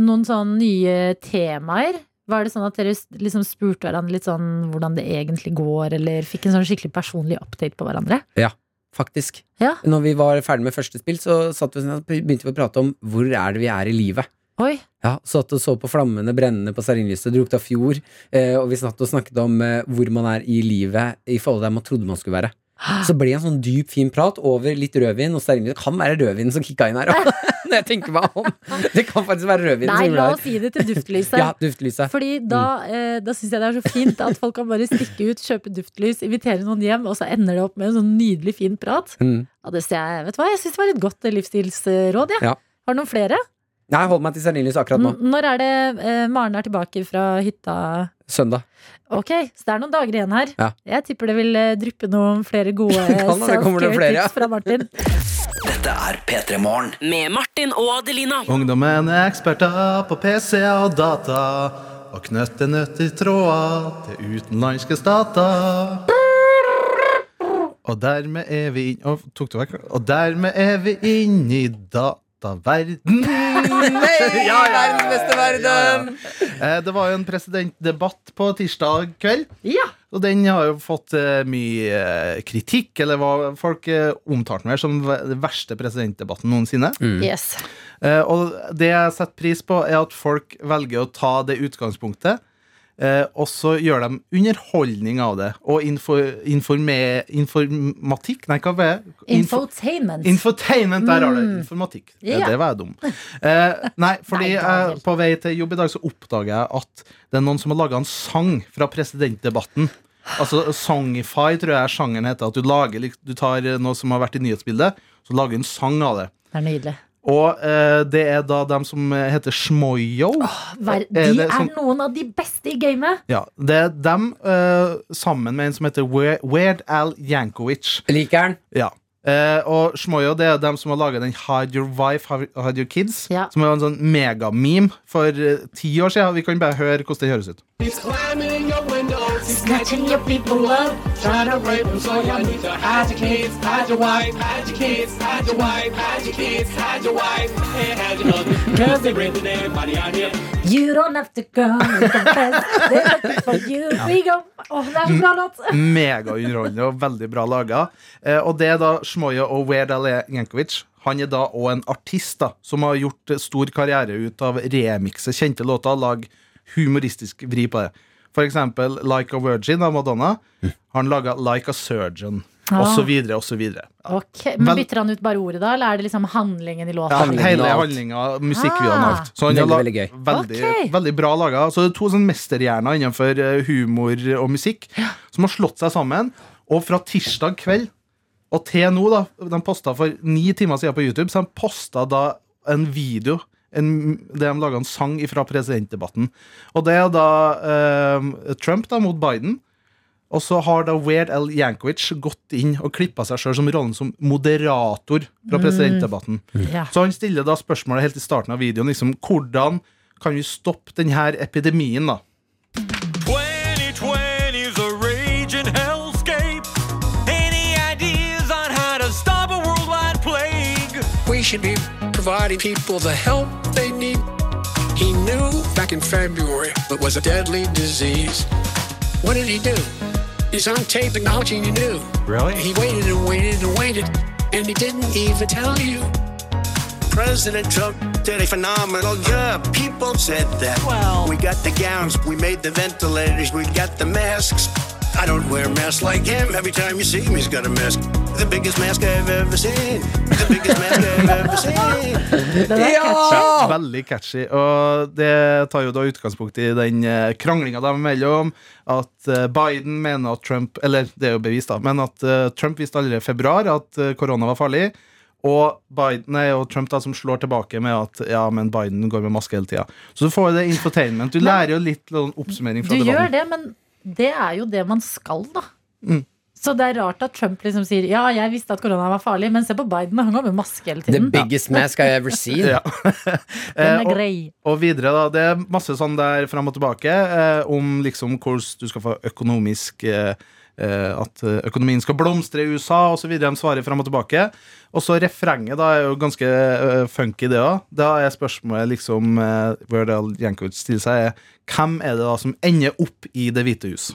noen sånn nye temaer? Var det sånn at dere liksom spurte hverandre litt sånn hvordan det egentlig går, eller fikk en sånn skikkelig personlig update på hverandre? Ja, Faktisk. Ja. Når vi var ferdig med første spill, så satt vi, sånn- begynte vi å prate om hvor er det vi er i livet. Oi, Ja, Satt og så på flammene brennende på stearinlyset, drukte av fjord, eh, og vi satt og snakket om eh, hvor man er i livet i forhold til der man trodde man skulle være. Så ble det en sånn dyp, fin prat over litt rødvin og stearinlys. Det kan være rødvin som kicka inn her òg, når jeg tenker meg om. Det kan faktisk være rødvin Nei, la oss si det til duftlyset. Ja, duftlyset. Fordi da, eh, da syns jeg det er så fint at folk kan bare stikke ut, kjøpe duftlys, invitere noen hjem, og så ender det opp med en sånn nydelig fin prat. Mm. Ja, det ser jeg, vet du hva, jeg syns det var et godt livsstilsråd. jeg. Ja. Har du noen flere? Nei, hold meg til stearinlys akkurat nå. N- Når er det eh, Maren er tilbake fra hytta? Søndag. Ok, så det er noen dager igjen her. Ja. Jeg tipper det vil eh, dryppe noen flere gode flere, ja. self-care-tips fra Martin. Dette er P3 Morgen. Med Martin og Adelina. Ungdommen er eksperter på PC og data og knytter nøtter tråder til utenlandske stater. Og dermed er vi inn... Å, tok du vekk? Og dermed er vi inne i dataverden. Ja, verdens beste verden! Eh, Det var jo en presidentdebatt på tirsdag kveld. Ja. Og den har jo fått eh, mye eh, kritikk, eller hva folk eh, omtalte den som den verste presidentdebatten noensinne. Yes. Eh, og det jeg setter pris på, er at folk velger å ta det utgangspunktet Eh, og så gjør de underholdning av det. Og info, informe, informatikk Nei, hva var det? Info, Infotainment. Infotainment, der har du det. Informatikk. Eh, Ja. Det var jeg dum. Eh, nei, fordi Daniel. på vei til jobb i dag så oppdager jeg at det er noen som har laga en sang fra presidentdebatten. Altså Songify, tror jeg sjangeren heter. At du lager Du tar eh, noe som har vært i nyhetsbildet, så lager du en sang av det. Det er nydelig. Og eh, det er da dem som eh, heter Shmoyo. Oh, De Er det er noen av de beste i gamet. Ja, det er dem eh, sammen med en som heter Weird Al Jankovic. Liker. Ja. Eh, og Shmoyo det er dem som har laga den Hide Your Wife, Hide Your Kids. Ja. Som var en sånn megameme for eh, ti år siden. Vi kan bare høre hvordan den høres ut. Snatching your people up. Trying to rape them, so y'all need to hide your kids, hide your wife, hide your kids, hide your wife, hide your kids, hide your wife, and hide your husband. Cause they're raping everybody out here. You don't have to confess. They're looking for you. We go. Det er så bra låt. Megaunderholdende og veldig bra laga. Eh, og det er da Shmoya og Weird Al Yankovic. Han er da òg en artist da som har gjort stor karriere ut av remikse kjente låter. Lag humoristisk vri på det. For eksempel Like a Virgin av Madonna. Har han laga Like a Surgeon, Ah. og så videre og så videre. Okay. Men bytter han ut bare ordet, da? Eller er det liksom handlingen i låta? Ja, hele handlinga, musikkvideoen og Ah. alt. Så han Veldig, veldig gøy. Veldig, okay. veldig bra laga. Så det er to sånn mesterhjerner innenfor eh, humor og musikk som har slått seg sammen. Og fra tirsdag kveld og til nå, da de posta for ni timer siden på YouTube, så de posta da en video. En, det de laga en sang fra presidentdebatten. Og det er da eh, Trump da mot Biden. Og så har da Weird Al Yankovic gått inn og klippa seg sjøl som rollen som moderator fra presidentdebatten. Ja. Så han stiller da spørsmålet helt i starten av videoen liksom, hvordan kan vi stoppe denne epidemien. da? 2020's a raging hellscape. Any ideas on how to stop a worldwide plague? We should be providing people the help they need. He knew back in February it was a deadly disease. What did he do? He's on tape acknowledging he knew. Really? He waited and waited and waited, and he didn't even tell you. President Trump did a phenomenal job. People said that. Well- we got the gowns, we made the ventilators, we got the masks. I don't wear masks like him. Every time you see him, he's got a mask. The biggest mask I've ever seen. The biggest mask I've ever seen. Er Ja! Veldig catchy. Og det tar jo da utgangspunkt i den eh, kranglinga dem imellom. At eh, Biden mener at Trump Eller det er jo bevist, da. Men at eh, Trump visste allerede i februar at korona var farlig. Og, Biden, nei, og Trump da som slår tilbake med at ja, men Biden går med maske hele tida. Så du får det infotainment. Du lærer jo litt oppsummering oppsummering Du fra gjør det, men det er jo det man skal, da. Mm. Så det er rart at Trump liksom sier ja, jeg visste at korona var farlig, men se på Biden, han går med maske hele The tiden. biggest mask I ever seen. Ja. Den Eh, er og- grei. Og videre, da. Det er masse sånn der fram og tilbake eh, om liksom hvordan du skal få økonomisk eh, eh, At eh, økonomien skal blomstre i USA, osv. De svarer fram og tilbake. Og så refrenget da er jo ganske uh, funky, det òg. Da er spørsmålet liksom uh, Werdal Jankovic stiller seg, er hvem er det da som ender opp i Det hvite hus?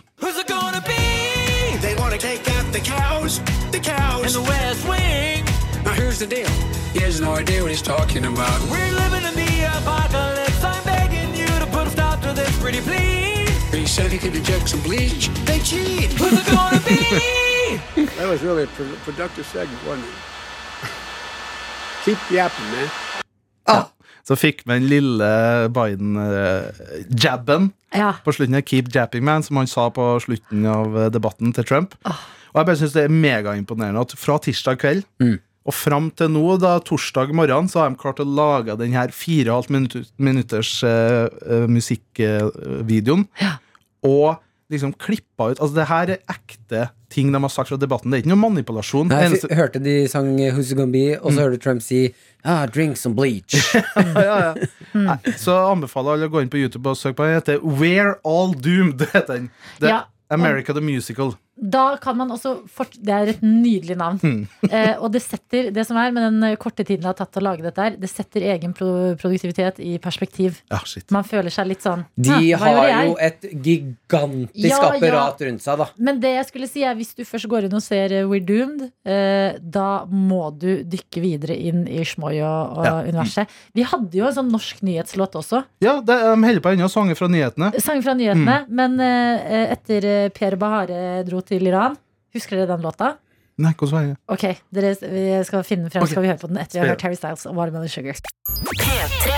The cows, the In cows. the West Wing, Now here's the deal. He has no idea what he's talking about. we're living in the apocalypse. I'm begging you to put a stop to this, pretty please. He said he could inject some bleach. They cheat. Who's it gonna be? That was really a pro- productive segment, wasn't it? Keep yapping, man. Så fikk vi den lille Biden-jabben Ja. på slutten av Keep Japping Man, som han sa på slutten av debatten til Trump. Og jeg bare synes det er megaimponerende at fra tirsdag kveld og fram til nå, da torsdag morgen, så har de klart å lage den her fire og halvt minutters uh, musikkvideoen. Og liksom klippa ut Altså, det her er ekte ting de har sagt fra debatten. Det er ikke noe manipulasjon. Nei, jeg Eneste- hørte de sang Who's It Gonna Be, og så hørte Trump si ah, drink some bleach. ja, ja. Nei, Så anbefaler alle å gå inn på YouTube og søke på den. Den heter We're All Doomed. heter den. Ja. America the Musical. Da kan man også fort Det er et nydelig navn. Eh, og det setter det som er med den eh, korte tiden det har tatt å lage dette her, det setter egen pro produktivitet i perspektiv. Ja, shit. Man føler seg litt sånn De har jo et gigantisk Ja, ja. apparat rundt seg, da. Men det jeg skulle si er hvis du først går inn og ser eh, We're Doomed, eh, da må du dykke videre inn i Shmoyo-universet. Vi hadde jo en sånn norsk nyhetslåt også. Ja, de holder på ennå. Sanger fra nyhetene. Sanger fra nyhetene. Men eh, etter eh, Per Bahare dro til Iran Husker dere den låta? Nei, hvordan var det? Ok, dere vi skal finne den frem, okay. skal vi høre på den etter vi har hørt Harry Styles og Watermelon Sugar. P3.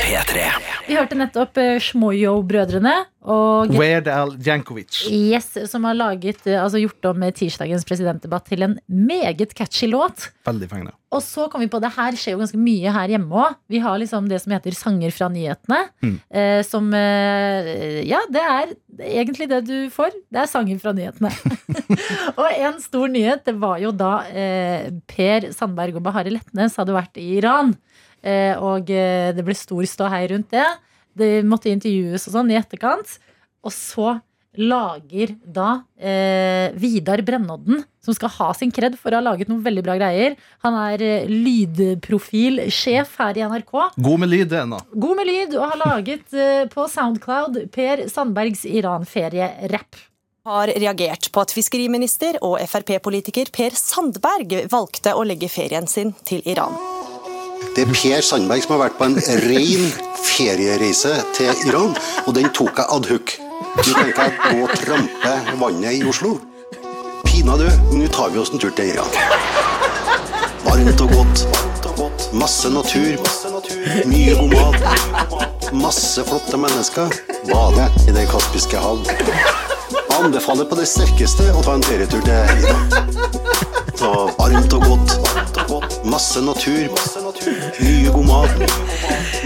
P3. Vi hørte nettopp uh, Shmoyo-brødrene og Weird Al Jankovic. Yes, som har laget, eh, altså gjort om eh, tirsdagens presidentdebatt til en meget catchy låt. Veldig fengende. Og så kom vi på det her skjer jo ganske mye her hjemme òg. Vi har liksom det som heter Sanger fra nyhetene. Mm. Eh, som eh, Ja, det er egentlig det du får. Det er sanger fra nyhetene. og en stor nyhet, det var jo da eh, Per Sandberg og Bahare Letnes hadde vært i Iran. Eh, og eh, det ble stor ståhei rundt det. Det måtte intervjues og sånn i etterkant. Og så lager da eh, Vidar Brennodden, som skal ha sin kred for å ha laget noen veldig bra greier. Han er eh, lydprofilsjef her i NRK. God med lyd, det ennå. God med lyd og har laget eh, på Soundcloud Per Sandbergs Iran-ferie-rapp. har reagert på at fiskeriminister og Frp-politiker Per Sandberg valgte å legge ferien sin til Iran. Det er Per Sandberg som har vært på en ren feriereise til Iran, og den tok jeg ad hoc. Nå tenker jeg gå og trampe vannet i Oslo. Pinadø, nå tar vi oss en tur til Iran. Varmt og godt. Masse natur. Mye god mat. Masse flotte mennesker. Bade i Det kaspiske hav. Jeg anbefaler på det sterkeste å ta en ferietur til Iran. Så varmt og godt. Masse natur. Mye god mat.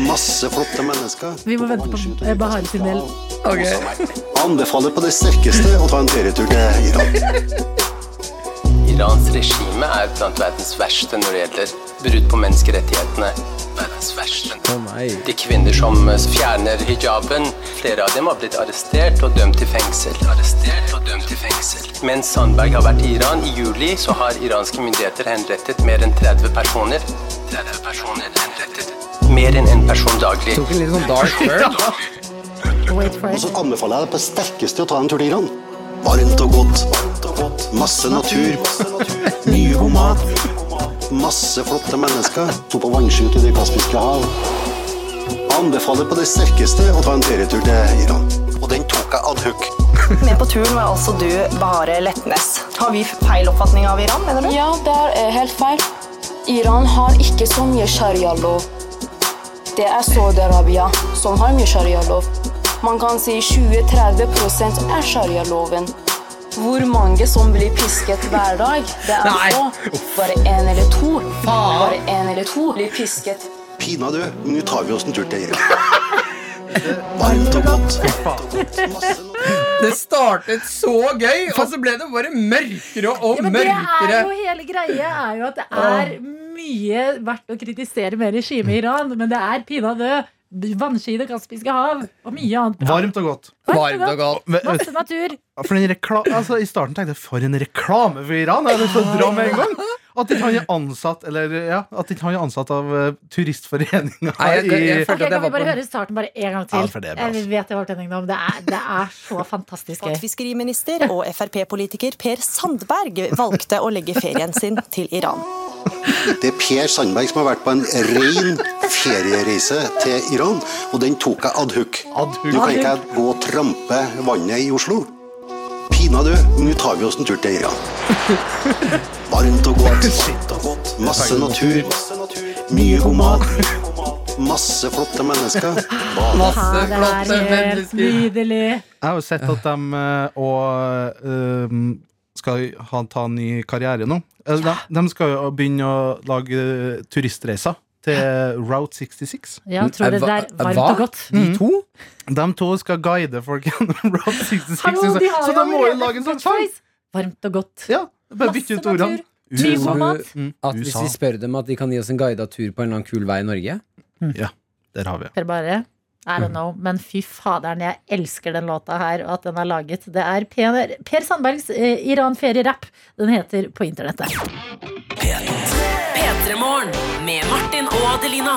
Masse flotte mennesker. Vi må vente på eh, Bahare sin del. Okay. anbefaler på det sterkeste å ta en ferietur til Iran. Irans regime er blant verdens verste når det gjelder brudd på menneskerettighetene. Verdens verste. De kvinner som eh, fjerner hijaben, flere av dem har blitt arrestert og dømt til fengsel. Arrestert og dømt til fengsel. Mens Sandberg har vært i Iran i juli, så har iranske myndigheter henrettet mer enn 30 personer. 30 personer henrettet. Mer enn en person daglig. Tok en litt sånn dark turn. Og så anbefaler jeg deg på sterkeste å ta en tur til Iran. Varmt og godt. Masse natur. Mye god mat. Masse flotte mennesker. To på vannskjut i Det kaspiske hav. Anbefaler på det sterkeste å ta en ferietur til Iran. Og den tok jeg ad hoc. Med på turen var altså du, Bahare Letnes. Har vi feil oppfatning av Iran, mener du? Ja, det er eh, helt feil. Iran har ikke så mye sharia-lov. Det er Saudi-Arabia som har mye sharia-lov. Man kan si 20-30 er sharia-loven. Hvor mange som blir pisket hver dag? Det er Nei. få. Bare én eller to. Bare én eller to blir pisket. Pinadø, nå tar vi oss en tur til Iran. Varmt og godt. Det startet så gøy, og så ble det bare mørkere og Ja, men det er jo hele greia er jo at det er mye verdt å kritisere med regimet i Iran, men det er pinadø vannski i kaspiske hav og mye annet bra. Varmt og godt. Varmt og godt. Men- Masse natur. For en rekla altså, I starten tenkte jeg for en reklame for Iran. Jeg hadde lyst til å dra med en gang At ikke han er ansatt Eller ja, at ikke han er ansatt av uh, turistforeninga Nei, jeg- jeg jeg følte Ok, kan vi bare høre starten bare en gang til? Ja, for det er jeg vet jeg har hørt den. Det er, det er så fantastisk At gøy. fiskeriminister og Frp-politiker Per Sandberg valgte å legge ferien sin til Iran. Det er Per Sandberg som har vært på en ren feriereise til Iran, og den tok jeg ad hoc. Nå kan ikke jeg gå og trampe vannet i Oslo. Pinadø, nå tar vi oss en tur til Iran. Varmt og godt. Masse natur. Mye god mat. Masse flotte mennesker. Ja, det er helt nydelig. Jeg har jo sett at de eh, og, eh, skal ha, ta en ny karriere nå. Eh, De, de skal jo begynne å lage eh, turistreiser til Route 66. Ja, tror det er varmt og godt? De to? De to skal guide folk gjennom Route 66. Hallo, de så jo de må jo lage en sånn sang! Varmt og godt. Ja, bare bytte ut ordene. Mm, At hvis vi spør dem at de kan gi oss en guida tur på en eller annen kul vei i Norge Ja, der har vi Per bare I don't know, men fy faderen, jeg elsker den låta her, og at den er laget. Det er Per, per Sandbergs eh, Iran-ferierapp. Den heter På internettet. P3morgen med Martin og Adelina.